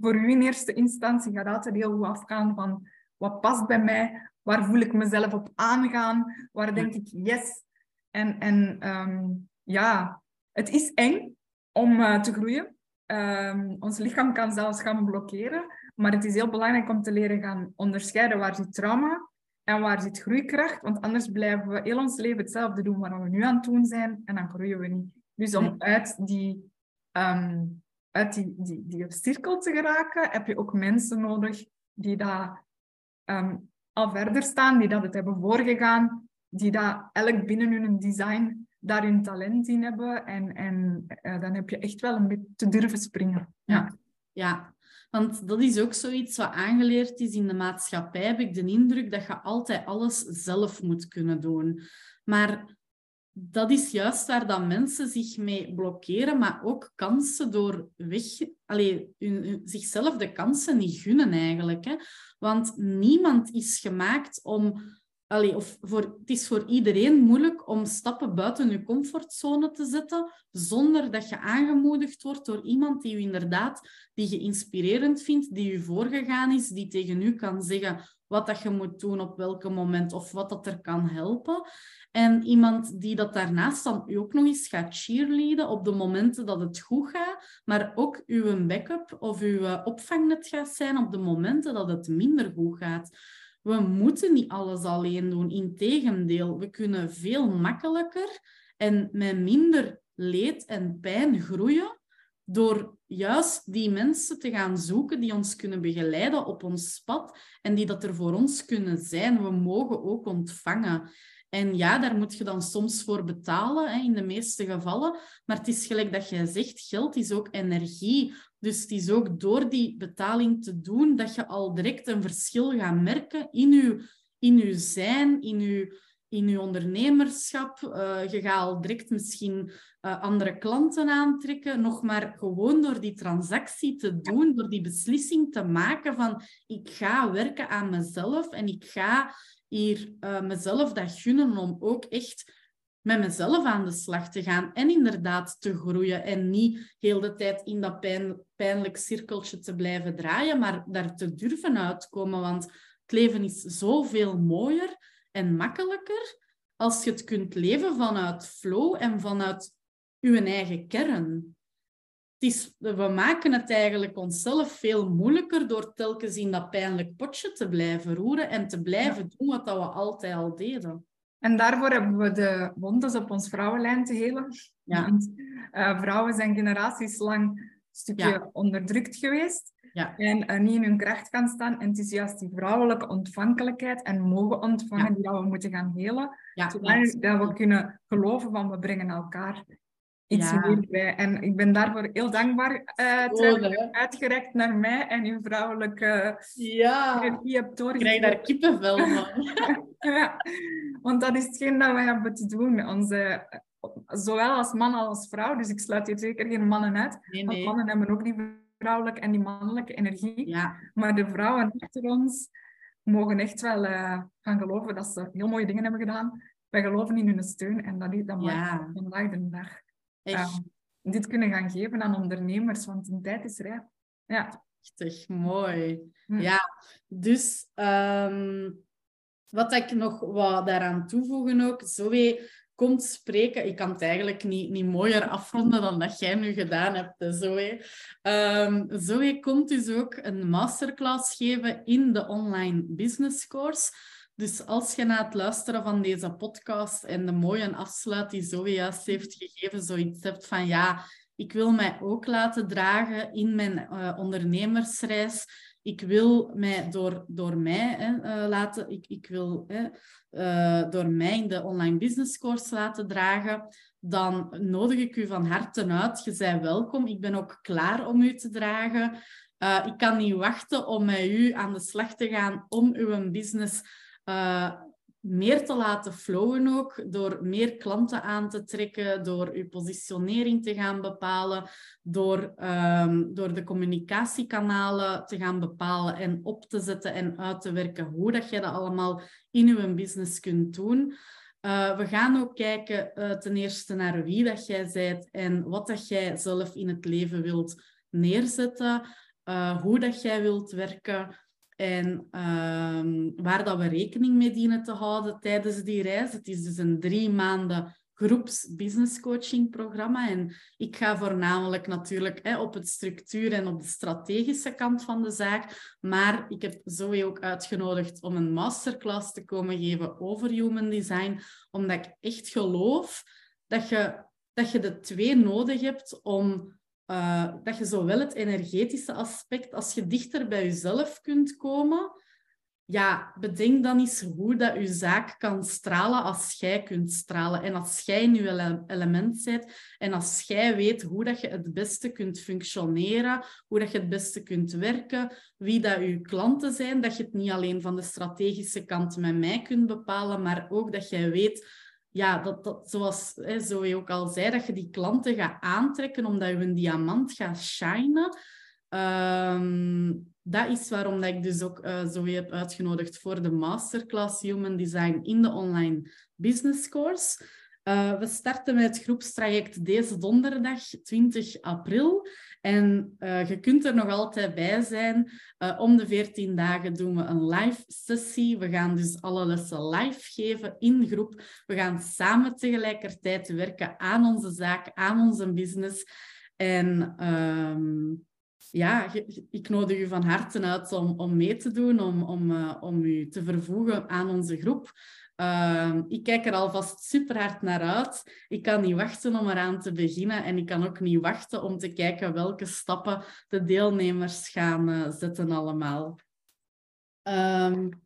Voor u in eerste instantie gaat altijd heel goed afgaan van wat past bij mij, waar voel ik mezelf op aangaan, waar denk ik yes. En, en um, ja, het is eng om uh, te groeien. Um, ons lichaam kan zelfs gaan blokkeren, maar het is heel belangrijk om te leren gaan onderscheiden waar zit trauma en waar zit groeikracht, want anders blijven we heel ons leven hetzelfde doen wat we nu aan het doen zijn en dan groeien we niet. Dus om uit die, um, uit die, die, die cirkel te geraken, heb je ook mensen nodig die daar um, al verder staan, die dat het hebben voorgegaan, die dat elk binnen hun design daar hun talent in hebben. En, en uh, dan heb je echt wel een beetje te durven springen. Ja. ja, want dat is ook zoiets wat aangeleerd is in de maatschappij, heb ik de indruk dat je altijd alles zelf moet kunnen doen. Maar dat is juist waar dat mensen zich mee blokkeren, maar ook kansen door weg... Allee, hun, hun, zichzelf de kansen niet gunnen eigenlijk. Hè? Want niemand is gemaakt om... Allee, of voor, het is voor iedereen moeilijk om stappen buiten je comfortzone te zetten, zonder dat je aangemoedigd wordt door iemand die je inderdaad die je inspirerend vindt, die je voorgegaan is, die tegen u kan zeggen wat dat je moet doen op welk moment of wat dat er kan helpen. En iemand die dat daarnaast dan ook nog eens gaat cheerleaden op de momenten dat het goed gaat, maar ook uw backup of uw opvangnet gaat zijn op de momenten dat het minder goed gaat. We moeten niet alles alleen doen. Integendeel, we kunnen veel makkelijker en met minder leed en pijn groeien door juist die mensen te gaan zoeken die ons kunnen begeleiden op ons pad en die dat er voor ons kunnen zijn. We mogen ook ontvangen. En ja, daar moet je dan soms voor betalen, hè, in de meeste gevallen. Maar het is gelijk dat jij zegt, geld is ook energie. Dus het is ook door die betaling te doen dat je al direct een verschil gaat merken in je, in je zijn, in je, in je ondernemerschap. Uh, je gaat al direct misschien uh, andere klanten aantrekken. Nog maar gewoon door die transactie te doen, door die beslissing te maken van ik ga werken aan mezelf en ik ga hier uh, mezelf dat gunnen om ook echt met mezelf aan de slag te gaan en inderdaad te groeien en niet heel de tijd in dat pijn, pijnlijk cirkeltje te blijven draaien, maar daar te durven uitkomen, want het leven is zoveel mooier en makkelijker als je het kunt leven vanuit flow en vanuit je eigen kern. Het is, we maken het eigenlijk onszelf veel moeilijker door telkens in dat pijnlijk potje te blijven roeren en te blijven doen wat we altijd al deden. En daarvoor hebben we de wondes op ons vrouwenlijn te helen. Ja. Want, uh, vrouwen zijn generaties lang een stukje onderdrukt geweest. Ja. En uh, niet in hun kracht kan staan. En het is juist die vrouwelijke ontvankelijkheid en mogen ontvangen die we moeten gaan helen. Zodat dat we kunnen geloven van we brengen elkaar iets meer bij. En ik ben daarvoor heel dankbaar. Uh, uitgereikt naar mij en uw vrouwelijke ja. energie hebt doorgegeven. Ik krijg daar kippenvel van. [laughs] [laughs] ja, want dat is hetgeen dat wij hebben te doen. Onze, zowel als man als vrouw. Dus ik sluit hier zeker geen mannen uit. Nee, Want mannen hebben ook die vrouwelijke en die mannelijke energie. Ja. Maar de vrouwen achter ons mogen echt wel uh, gaan geloven dat ze heel mooie dingen hebben gedaan. Wij geloven in hun steun en dat, ja. vandaag de dag. Echt. dit kunnen gaan geven aan ondernemers, want de tijd is rijp. Ja. Echt mooi. Hm. Ja, dus ehm, wat ik nog wat daaraan toevoegen ook, Zoe komt spreken. Ik kan het eigenlijk niet, niet mooier afronden dan dat jij nu gedaan hebt, Zoe. Um, Zoe komt dus ook een masterclass geven in de online business course. Dus als je na het luisteren van deze podcast en de mooie afsluit die Zoe juist heeft gegeven, zoiets hebt van ja, ik wil mij ook laten dragen in mijn uh, ondernemersreis. Ik wil mij door, door mij hè, uh, laten, ik, ik wil hè, uh, door mij in de online business course laten dragen, dan nodig ik u van harte uit. Je bent welkom. Ik ben ook klaar om u te dragen. ik kan niet wachten om met u aan de slag te gaan om uw business uh, meer te laten flowen ook, door meer klanten aan te trekken, door je positionering te gaan bepalen, door, um, door de communicatiekanalen te gaan bepalen en op te zetten en uit te werken hoe dat je dat allemaal in je business kunt doen. Uh, we gaan ook kijken uh, ten eerste naar wie dat jij bent en wat dat jij zelf in het leven wilt neerzetten, hoe dat jij wilt werken, en ehm, waar dat we rekening mee dienen te houden tijdens die reis. Het is dus een drie maanden groeps business coaching programma. En ik ga voornamelijk natuurlijk hè, op het structuur en op de strategische kant van de zaak. Maar ik heb Zoe ook uitgenodigd om een masterclass te komen geven over human design. Omdat ik echt geloof dat je, dat je de twee nodig hebt om uh, dat je zowel het energetische aspect, als je dichter bij jezelf kunt komen, ja, bedenk dan eens hoe dat je zaak kan stralen als jij kunt stralen. En als jij in je element bent en als jij weet hoe dat je het beste kunt functioneren, hoe dat je het beste kunt werken, wie dat je klanten zijn, dat je het niet alleen van de strategische kant met mij kunt bepalen, maar ook dat jij weet ja, dat, dat, zoals hè, Zoe ook al zei, dat je die klanten gaat aantrekken omdat je een diamant gaat shinen. Um, dat is waarom dat ik dus ook uh, Zoe heb uitgenodigd voor de masterclass Human Design in de online business course. Uh, we starten met het groepstraject deze donderdag 20 april. En uh, je kunt er nog altijd bij zijn. Uh, om de 14 dagen doen we een live sessie. We gaan dus alle lessen live geven in groep. We gaan samen tegelijkertijd werken aan onze zaak, aan onze business. En um, ja, ik nodig u van harte uit om, om mee te doen, om, om, uh, om u te vervoegen aan onze groep. Uh, ik kijk er alvast super hard naar uit. Ik kan niet wachten om eraan te beginnen en ik kan ook niet wachten om te kijken welke stappen de deelnemers gaan uh, zetten allemaal. Um,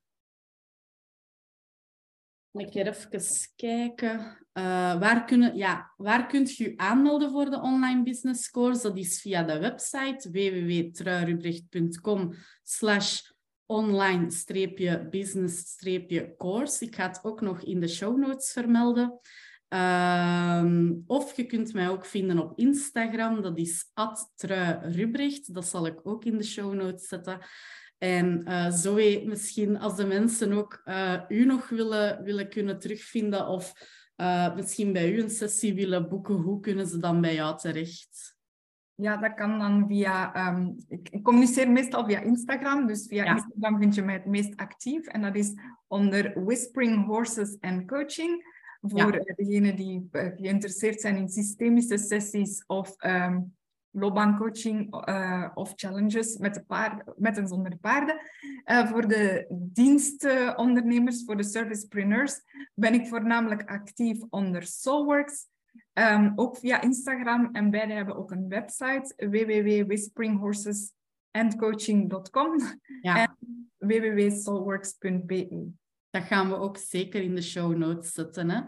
ik ga even kijken. Uh, waar, kunnen, ja, waar kunt je aanmelden voor de online business course? Dat is via de website www.truirubrecht.com slash online-business-course. Ik ga het ook nog in de show notes vermelden. Ehm, of je kunt mij ook vinden op Instagram. Dat is @truirubrecht. Dat zal ik ook in de show notes zetten. En uh, Zoe, misschien als de mensen ook uh, u nog willen, willen kunnen terugvinden of uh, misschien bij u een sessie willen boeken, hoe kunnen ze dan bij jou terecht? Ja, dat kan dan via... Um, ik, communiceer meestal via Instagram, dus via ja. Instagram vind je mij het meest actief. En dat is onder Whispering Horses and Coaching. Voor ja. degenen die geïnteresseerd zijn in systemische sessies of um, loopbaancoaching uh, of challenges met, de paard, met en zonder paarden. Uh, voor de dienstondernemers, voor de servicepreneurs, ben ik voornamelijk actief onder Soulworks. Um, ook via Instagram en beide hebben ook een website www.whisperinghorses.coaching.com ja. en www.soulworks.be. Dat gaan we ook zeker in de show notes zetten. Hè?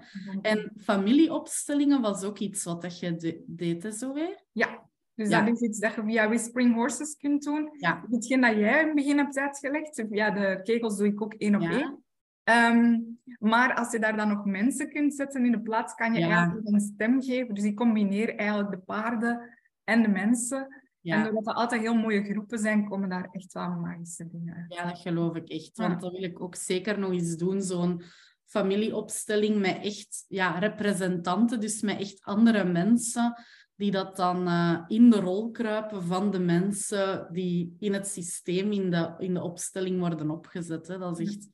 En familieopstellingen was ook iets wat je de deed, hè, zo weer? Ja, dus dat is iets dat je via Whispering Horses kunt doen. Ja. Hetgeen dat jij in het begin hebt uitgelegd, via de kegels doe ik ook één op één. Um, maar als je daar dan nog mensen kunt zetten in de plaats, kan je eigenlijk een stem geven. Dus ik combineer eigenlijk de paarden en de mensen. En doordat dat altijd heel mooie groepen zijn, komen daar echt wel magische dingen uit. Ja, dat geloof ik echt. Want dat wil ik ook zeker nog eens doen. Zo'n familieopstelling met echt ja, representanten, dus met echt andere mensen die dat dan uh, in de rol kruipen van de mensen die in het systeem, in de, in de opstelling worden opgezet. Hè. Dat is echt...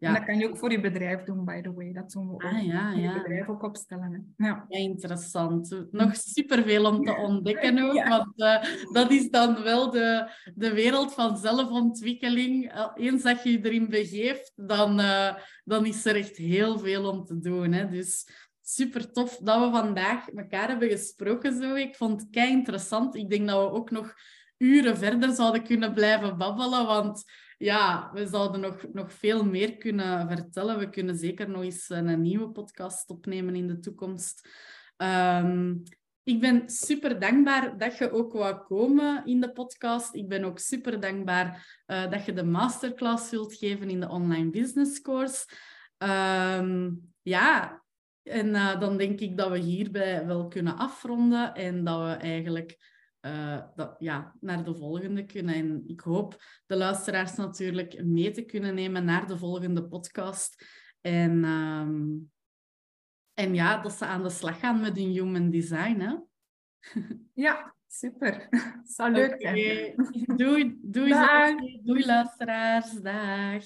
Ja. En dat kan je ook voor je bedrijf doen, by the way. Dat doen we ook. Ah, ja, ja. je bedrijf ook opstellen. Hè. Ja. ja, interessant. Nog superveel om te ontdekken ook. Want uh, dat is dan wel de, de wereld van zelfontwikkeling. Eens dat je je erin begeeft, dan, uh, dan is er echt heel veel om te doen. Hè. Dus super tof dat we vandaag elkaar hebben gesproken. Zo. Ik vond het kei interessant. Ik denk dat we ook nog uren verder zouden kunnen blijven babbelen. Want ja, we zouden nog, nog veel meer kunnen vertellen. We kunnen zeker nog eens een nieuwe podcast opnemen in de toekomst. Um, ik ben super dankbaar dat je ook wou komen in de podcast. Ik ben ook super dankbaar uh, dat je de masterclass wilt geven in de online business course. Um, ja, en uh, dan denk ik dat we hierbij wel kunnen afronden en dat we eigenlijk uh, dat, ja, naar de volgende kunnen. En ik hoop de luisteraars natuurlijk mee te kunnen nemen naar de volgende podcast. En, um, en ja, dat ze aan de slag gaan met hun human design. Hè? [laughs] Ja, super. Zal leuk okay. zijn. Doei, doei, doei luisteraars. Dag.